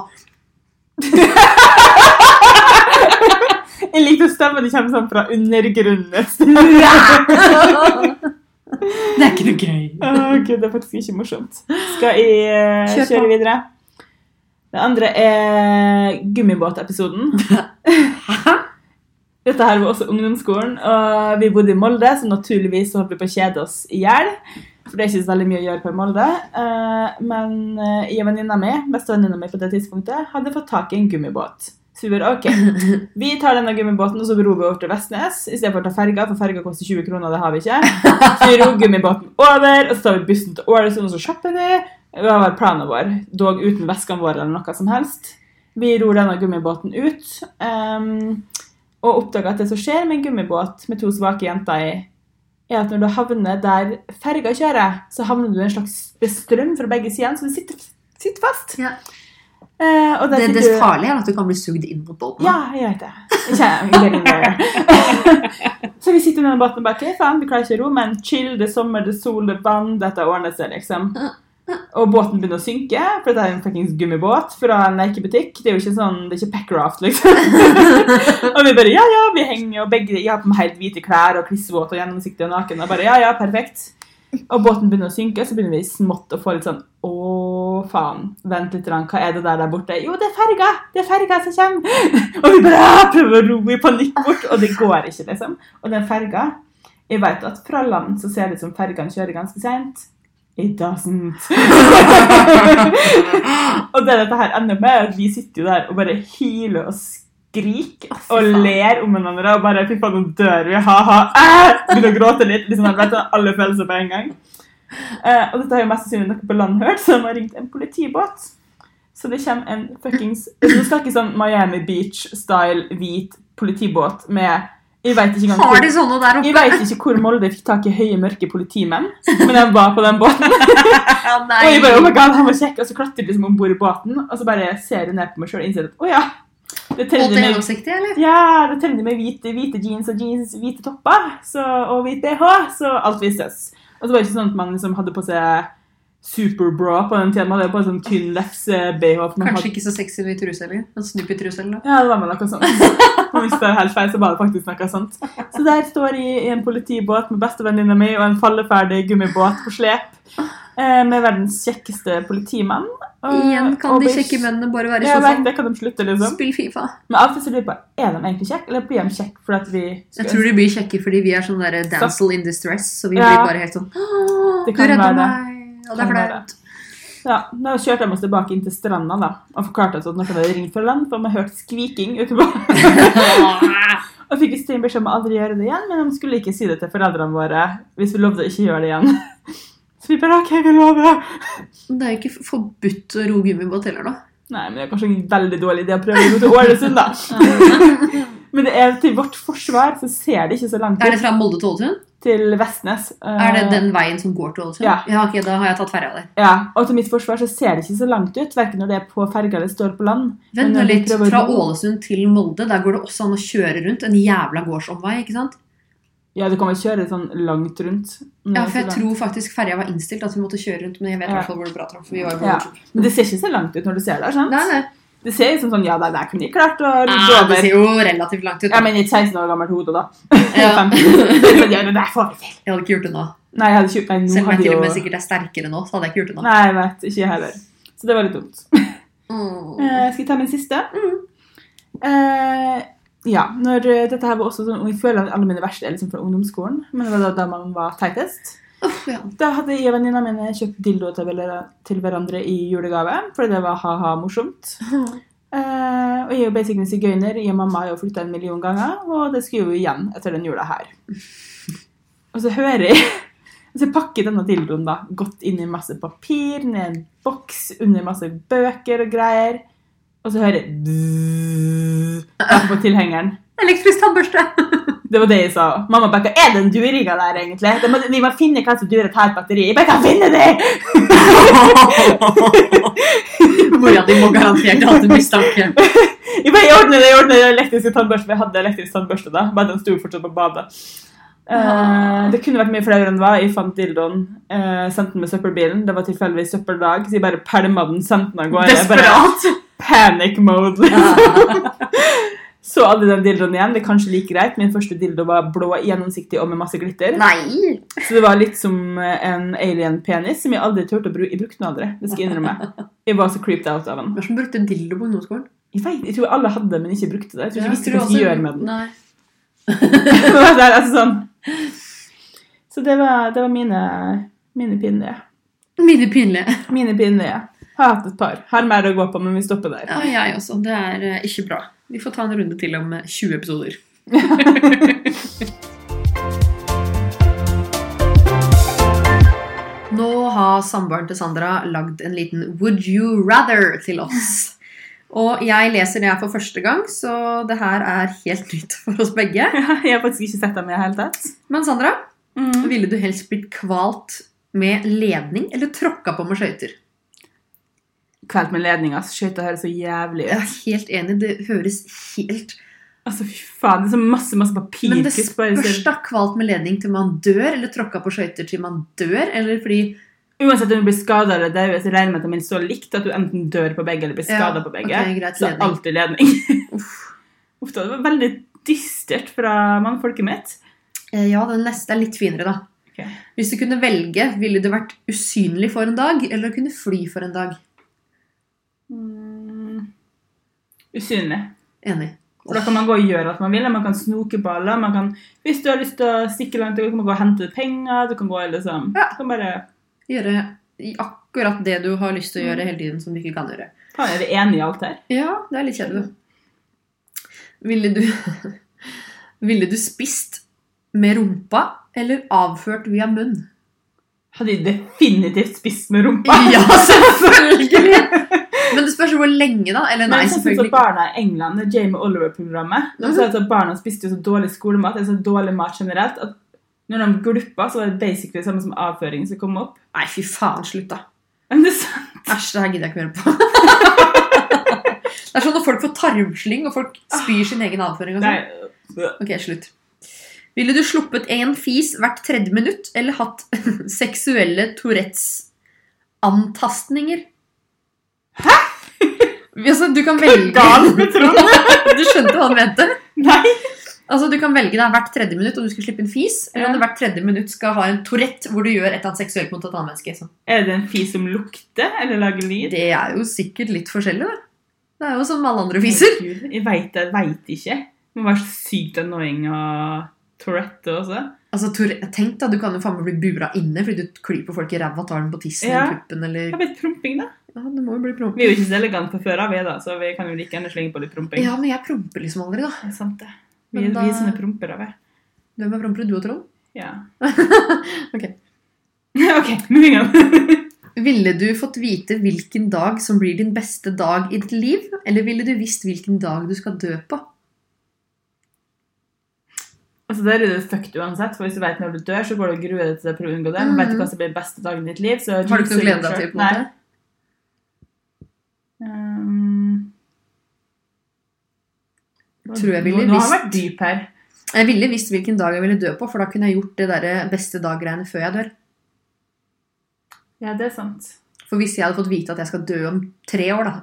Jeg liker å stemme det kommer sånn fra undergrunnen. (laughs) Det er ikke noe gøy. Oh, Gud, det er faktisk ikke morsomt. Skal jeg uh, kjøre videre? Det andre er gummibåtepisoden. (laughs) Dette her var også ungdomsskolen, og vi bodde i Molde, så naturligvis så holdt vi på å kjede oss i hjel. For det er ikke så veldig mye å gjøre på i Molde. Eh, Men eh, jeg og venninna mi, bestevenninna mi på det tidspunktet, hadde fått tak i en gummibåt. Så vi bare OK, (laughs) vi tar denne gummibåten og så ror vi over til Vestnes i stedet for å ta ferga, for ferga koster 20 kroner, det har vi ikke. Så vi ror (laughs) gummibåten over, og så tar vi bussen til Ålesund, og så shopper vi. Det var planen vår, dog uten veskene våre eller noe som helst. Vi ror denne gummibåten ut, um, og oppdager at det som skjer med en gummibåt med to svake jenter i, er at når du havner der ferga kjører, så havner du i en slags strøm fra begge sider, så du sitter, sitter fast. Ja. Uh, Det, det du- farlige er at du kan bli sugd inn mot båten. ja, jeg vet det. (laughs) Så vi sitter i denne båten og bare, faen, vi klarer ikke å ro, men chill, det er sommer, det er sol, det er vann, dette ordner seg, liksom. Og båten begynner å synke, for dette er en fuckings gummibåt fra en lekebutikk. Det er jo ikke sånn, det er ikke Packraft, liksom. (laughs) og vi bare, ja, ja, vi henger, og begge, jeg har på meg helt hvite klær og klissvåt og gjennomsiktig og naken, og bare, ja, ja, perfekt. Og båten begynner å synke, så begynner vi smått å få litt sånn Å, faen. Vent litt, hva er det der der borte? Jo, det er ferga! Det er ferga som kommer! (laughs) og vi bare ja, prøver å ro i panikk bort, og det går ikke, liksom. Og den ferga Jeg vet at fra land så ser det ut som fergene kjører ganske seint. It doesn't. (laughs) og det dette her ender med, er at vi sitter jo der og bare hyler og skriker oh, og ler om hverandre og bare Fy faen, nå dør vi, ha-ha. Ah! Begynner å gråte litt. liksom, vet du, Alle følelser på en gang. Uh, og dette har jo mest sannsynlig noe på land hørt, så de har ringt en politibåt. Så det kommer en fuckings skal ikke sånn Miami Beach-style hvit politibåt med Jeg vet ikke Har de sånne der jeg veit ikke hvor Molde fikk tak i høye, mørke politimenn, men de var på den båten. (laughs) Ja, Og jeg bare, oh my god, han var kjekk, og så klatret jeg liksom om bord i båten, og så bare ser jeg ned på meg selv og innser at, å ja, det trenger teller er med, ja, det teller med hvite, hvite jeans og jeans, hvite topper, så, og hvit BH, så alt vistes. Og så var det ikke sånn at man liksom hadde på seg superbra på den tiden, Det er bare sånn tynn lefse-BH. Kanskje hadde- ikke så sexy i truse heller. En Snoopy-truse eller noe. Ja, det var med noe sånt. (laughs) Om det tar helt feil, så var det faktisk noe sånt. Så der står jeg i en politibåt med bestevenninna mi og en falleferdig gummibåt på slep. eh, Med verdens kjekkeste politimann. Og- Igjen kan de kjekke mennene bare være sånn. Jeg vet, det kan de slutte, liksom. Spill Fifa. Men av og til så lurer jeg på, er de egentlig kjekke, eller blir de kjekke fordi vi Jeg tror de blir kjekke fordi vi er sånn der dancel in distress, så vi Ja. blir bare helt sånn Du redder redda meg! Og det er flaut. Ja, Da kjørte de oss tilbake inn til stranda da, og forklarte oss at noen hadde ringt fra land, for vi hørte skviking ute på (laughs) Og fikk streng beskjed om å aldri gjøre det igjen, men de skulle ikke si det til foreldrene våre hvis vi lovde å ikke gjøre det igjen. (laughs) Så vi bare OK, vi lover. Det er jo ikke forbudt å ro gummibåt heller, da. Nei, men det er kanskje en veldig dårlig idé å prøve å gå til Ålesund, da. (laughs) Men det er til vårt forsvar så ser det ikke så langt ut. Er det fra Molde til Ålesund? Til Vestnes. Er det Eh, den veien som går til Ålesund? Ja. ok, Da har jeg tatt ferja der. Ja, og til mitt forsvar så ser det ikke så langt ut, hverken når det er på ferga eller står på land. Vent nå litt. Fra Ålesund til Molde, der går det også an å kjøre rundt. En jævla gårdsomvei, ikke sant? Ja, du kan vel kjøre sånn langt rundt. Ja, for jeg tror faktisk ferja var innstilt at vi måtte kjøre rundt, men jeg vet i Ja. hvert fall hvor det jo på Ja. Men det ser ikke så langt ut når du ser det, sant? Nei, nei. Det ser ut som sånn, ja, det der kunne jeg klart å Ah, over. det ser jo relativt langt ut. Ja, Da. men i et 16 år gammelt hode, da. Ja. 15. Det sånn, ja, det får vi til. Jeg hadde ikke gjort det nå. Nei, jeg hadde ikke, nei, nå Selv om jeg til og med sikkert er sterkere nå, så hadde jeg ikke gjort det nå. Nei, jeg vet, ikke jeg heller. Så det var litt dumt. (laughs) Mm. Eh, skal jeg ta min siste? Eh, ja, når eh, dette her var også sånn, jeg føler at alle mine verste er liksom fra ungdomsskolen, men det var da, da man var teitest. Ja. Da hadde jeg og venninna mine kjøpt dildo til, hverandre- i julegave, fordi det var ha-ha morsomt. (laughs) Eh, og jeg er jo basically sigøyner. Jeg og mamma har jo flytta en million ganger, og det skulle jo igjen etter den jula her. (laughs) Og så hører jeg så pakker denne dildoen da godt inn i masse papir, ned en boks, under masse bøker og greier. Og så hører jeg (laughs) bzzz på tilhengeren. Elektrisk tannbørste! Det var det jeg sa. Mamma bare, Er det en duringa der, egentlig? De må, vi må finne hva som durer et helt batteri. Jeg bare kan finne det! (laughs) Mora di må garantert ha hatt en mistanke. Jeg bare, jeg ordner det, jeg ordner det elektriske tannbørste. Vi hadde elektrisk tannbørste da, bare den sto fortsatt på badet. Uh, det kunne vært mye flere enn det var. Jeg fant dildoen, uh, sendte den med søppelbilen. Det var tilfeldigvis søppeldag, så jeg bare pælma den, sendte den av gårde. Jeg Bare, Desperat! panic mode. liksom. (laughs) Så aldri den dildoen igjen. Det er kanskje like greit. Min første dildo var blå, gjennomsiktig og med masse glitter. Nei! Så det var litt som en alien-penis som jeg aldri turte å bruke. Jeg brukte den aldri. Det skal jeg innrømme. Jeg var så creeped out av den. Hvem som brukte dildo på ungdomsskolen? Jeg, vet, jeg tror alle hadde, men ikke brukte det. Jeg tror ikke Ja, jeg visste hva jeg gjør med den. Nei. (laughs) Det er altså sånn. Så det var, det var mine, mine pinlige. Mine pinlige. Mine pinlige. Hatt et par. Har mer å gå på, men vi stopper der. Ja, jeg også. Det er uh, ikke bra. Vi får ta en runde til om eh, 20 episoder. (laughs) Nå har samboeren til Sandra lagd en liten Would you rather til oss. Og jeg leser det her for første gang, så det her er helt nytt for oss begge. (laughs) Jeg har faktisk ikke sett dem i det hele tatt. Men Sandra, Mm. ville du helst blitt kvalt med ledning eller tråkka på med skøyter? Kveld med ledning, altså. Skøyter høres så jævlig ut. Jeg er helt enig, det høres helt Altså, fy faen. Det er så masse, masse papir. Men det spørs da kvalt med ledning til man dør, eller tråkka på skøyter til man dør, eller fordi Uansett om du blir skada eller dau, så regner jeg med at de er så likt at du enten dør på begge eller blir Ja, på begge. Okay, greit, så alltid ledning. (laughs) Uff. Uff da, det var veldig dystert fra mannfolket mitt. Eh, Ja, den neste er litt finere, da. Okay. Hvis du kunne velge, ville du vært usynlig for en dag, eller kunne fly for en dag? Mm. Usynlig. Enig. Og da kan man gå og gjøre alt man vil. Man kan snoke baller. Man kan, hvis du har lyst til å stikke langt, du kan gå og hente penger. Du kan gå liksom Ja. Du kan bare Gjøre akkurat det du har lyst til å gjøre hele tiden, som du ikke kan gjøre. Faen, er vi enige i alt her? Ja, det er litt kjedelig. Ville du (laughs) Ville du spist med rumpa eller avført via munn? Hadde jeg definitivt spist med rumpa. Ja, selvfølgelig! (laughs) Men det spørs hvor lenge, da. Eller nei, selvfølgelig barna i England, Jamie Oliver-programmet, de sa at barna spiste jo så dårlig skolemat, eller så dårlig mat generelt, at når de gluppa, så var det basically det samme som avføring som kom opp. Nei, fy faen, slutt, da. (laughs) Men det er sant. Æsj, det her gidder jeg ikke høre på. (laughs) det er sånn når folk får tarmslyng, og folk spyr sin egen avføring og sånn. Ok, slutt. Ville du sluppet en fis hvert tredje minutt, eller hatt (laughs) seksuelle Tourettes antastninger? Hæ?! Altså, du kan velge Galt med Trond. Du skjønte hva han mente? Nei. Altså, Du kan velge deg hvert tredje minutt om du skal slippe en fis, eller om du hvert tredje minutt skal ha en Tourette hvor du gjør et eller annet seksuelt mot et annet menneske. Så. Er det en fis som lukter, eller lager lyd? Det er jo sikkert litt forskjellig, da. Det er jo som alle andre fiser. Jeg veit veit ikke. Det må være så sykt annoying og Tourette også. Altså, Tourette- Tenk da, Du kan jo faen meg bli bura inne fordi du klyper folk i ræva, tar dem på tissen Ja. eller puppen eller Jeg vet promping, da. Ja, det må jo bli promping. Vi er jo ikke så elegante fra før av, vi da, så vi kan jo like gjerne slenge på litt promping. Ja, men jeg promper liksom aldri, da. Det er sant, det. Vi, Men da- vi er sånne prompere, vi. Hvem er prompere? Du og Trond? Ja. (laughs) Ok. (laughs) ok, moving on. (laughs) Ville du fått vite hvilken dag som blir din beste dag i ditt liv, eller ville du visst hvilken dag du skal dø på? altså, Der er det fucked uansett, for hvis du vet når du dør, så går du og gruer deg til å prøve å unngå det. Men vet du hva som blir beste dagen i ditt liv, så. Har du ikke noe å glede deg til? på en måte? Nei. Um, Tror jeg ville Nå, nå visst- dyp her. Jeg ville visst hvilken dag jeg ville dø på, for da kunne jeg gjort det der beste dag-greiene før jeg dør. Ja, det er sant. For hvis jeg hadde fått vite at jeg skal dø om tre år, da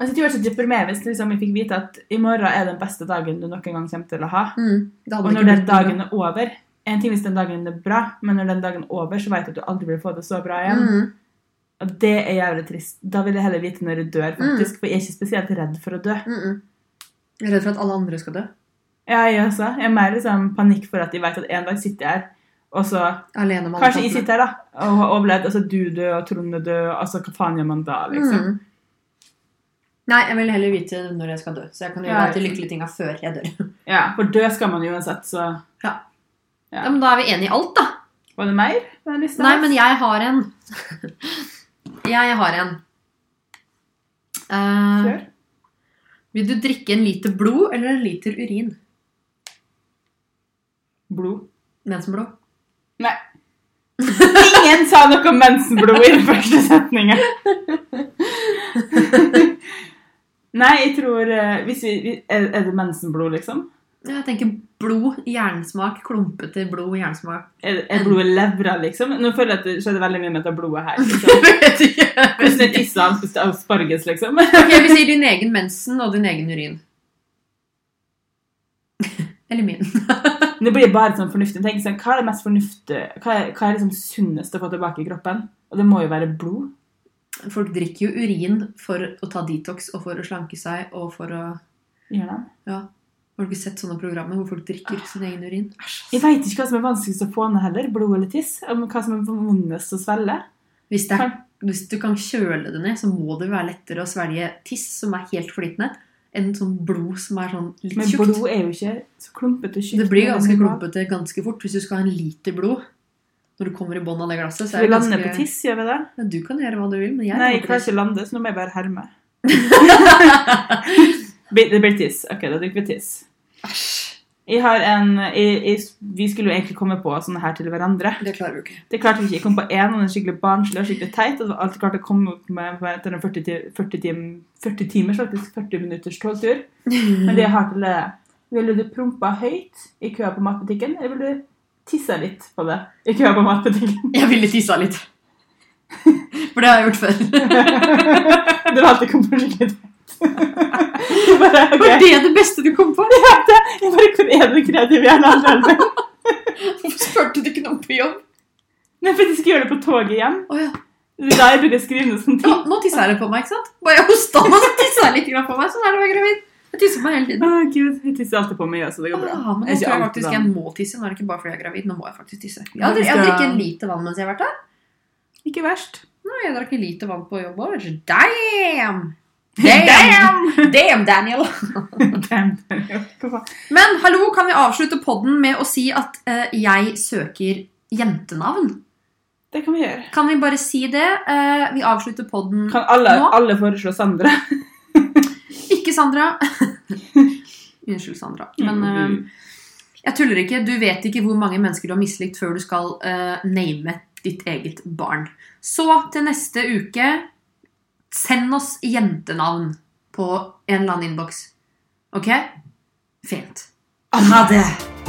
Altså, det var så deprimerende hvis liksom, jeg fikk vite at i morgen er den beste dagen du noen gang kommer til å ha. mm, Og når den dagen er over En ting hvis den dagen er bra, men når den dagen er over, så vet du at du aldri vil få det så bra igjen. mm, det er jævlig trist. Da vil jeg heller vite når jeg dør, faktisk. For jeg er ikke spesielt redd for å dø. mm, mm. Jeg er redd for at alle andre skal dø. Ja, jeg også. Jeg er mer liksom panikk for at jeg vet at en dag sitter jeg her, og så Alene Kanskje jeg sitter her, da, og har overlevd, og så du død, og Trond er død, altså hva faen gjør man da, liksom? Mm. Nei, jeg vil heller vite når jeg skal dø. Så jeg kan gjøre Ja, de lykkelige tinga før jeg dør. (laughs) Ja, for dø skal man jo uansett, så Ja. Ja. Ja, men Da er vi enige i alt, da. Var det mer? Nei, men jeg har en. Jeg har en. Uh, Kjør. vil du drikke en liter blod eller en liter urin? Blod. Mensenblod. Nei. Ingen sa noe om mensenblod i den første setningen. (laughs) Nei, jeg tror eh, hvis vi, er det mensenblod, liksom? Jeg tenker blod, jernsmak, klumpete blod, jernsmak. Er, er blodet levra, liksom? Nå føler jeg at det skjedde veldig mye med dette blodet her. Liksom. (laughs) Hvordan er tissa han spiste asparges, liksom? Ok, Vi sier din egen mensen og din egen urin. Eller min. (laughs) Det blir bare sånn fornuftig. Tenk sånn, Hva er det mest fornuftige Hva er, hva er liksom sunnest å få tilbake i kroppen? Og det må jo være blod. Folk drikker jo urin for å ta detox og for å slanke seg og for å Gjør det? Ja. Har du ikke sett sånne programmer hvor folk drikker sin egen urin? Jeg veit ikke hva som er vanskeligst å få ned heller. Blod eller tiss. Om hva som er vondest å svelge. Hvis, det er, hvis du kan kjøle det ned, så må det være lettere å svelge tiss som er helt flytende, enn sånn blod som er sånn litt Men tjukt. blod er jo ikke så klumpete og tjukt. Det blir ganske klumpete ganske fort hvis du skal ha en liter blod. Når du kommer i bånn av det glasset. Så er vi lander lande ganske... på tiss, gjør vi det? Ja, du kan gjøre hva du vil, men jeg Nei, jeg klarer ikke å lande, så nå må jeg bare herme. (laughs) Det blir tiss. Ok, da drikker vi tiss. Har jeg, vi skulle jo egentlig komme på sånne her til hverandre. Det klarer vi ikke. Det klarte vi ikke. Jeg kom på én, og den skikkelig barnslig og skikkelig teit. Og det var alltid klart å komme opp med med etter en 40, ti- 40, tim, 40 timers, faktisk 40 minutters togtur. (laughs) Men det jeg har til det Ville du prompa høyt i køa på matbutikken, eller ville du tissa litt på det i køa på matbutikken? Jeg ville tissa litt. For det har jeg gjort før. (laughs) Det var alltid kom på skikkelig teit. (laughs) Bare, okay. Var det det beste du kom på? (laughs) Jeg bare, Hvor er du hjernen? (laughs) Hvorfor spurte du ikke noen på jobb? Nei, for jeg skal gjøre det på toget hjem. Oh, ja. Da jeg bruker å skrive ned sånne ja. ting. Nå tissa jeg litt på meg, ikke sant? Bare jeg hosta nå, så tissa jeg litt på meg. Sånn er det å være gravid. Jeg tisser på meg hele tiden. Å, Gud. Jeg tisser alltid på meg, så det går bra. Ah, men nå Jeg tror jeg faktisk jeg må tisse. Nå er det ikke bare fordi jeg er gravid. Nå må jeg faktisk tisse. Jeg, har- jeg har drikker lite vann mens jeg har vært der. Ikke verst. Nei, jeg drakk lite vann på jobb òg. Damn! Damn! Damn, Daniel! (laughs) Damn. Daniel. Men hallo, kan vi avslutte podden med å si at eh, jeg søker jentenavn? Det kan vi gjøre. Kan vi bare si det? Eh, vi avslutter podden Kan alle, nå. alle foreslå Sandra? (laughs) Ikke Sandra. (laughs) Unnskyld, Sandra. Men Mm. eh, jeg tuller ikke. Du vet ikke hvor mange mennesker du har mislikt før du skal eh, name ditt eget barn. Så til neste uke Send oss jentenavn på en eller annen innboks. OK? Fint. Ha det!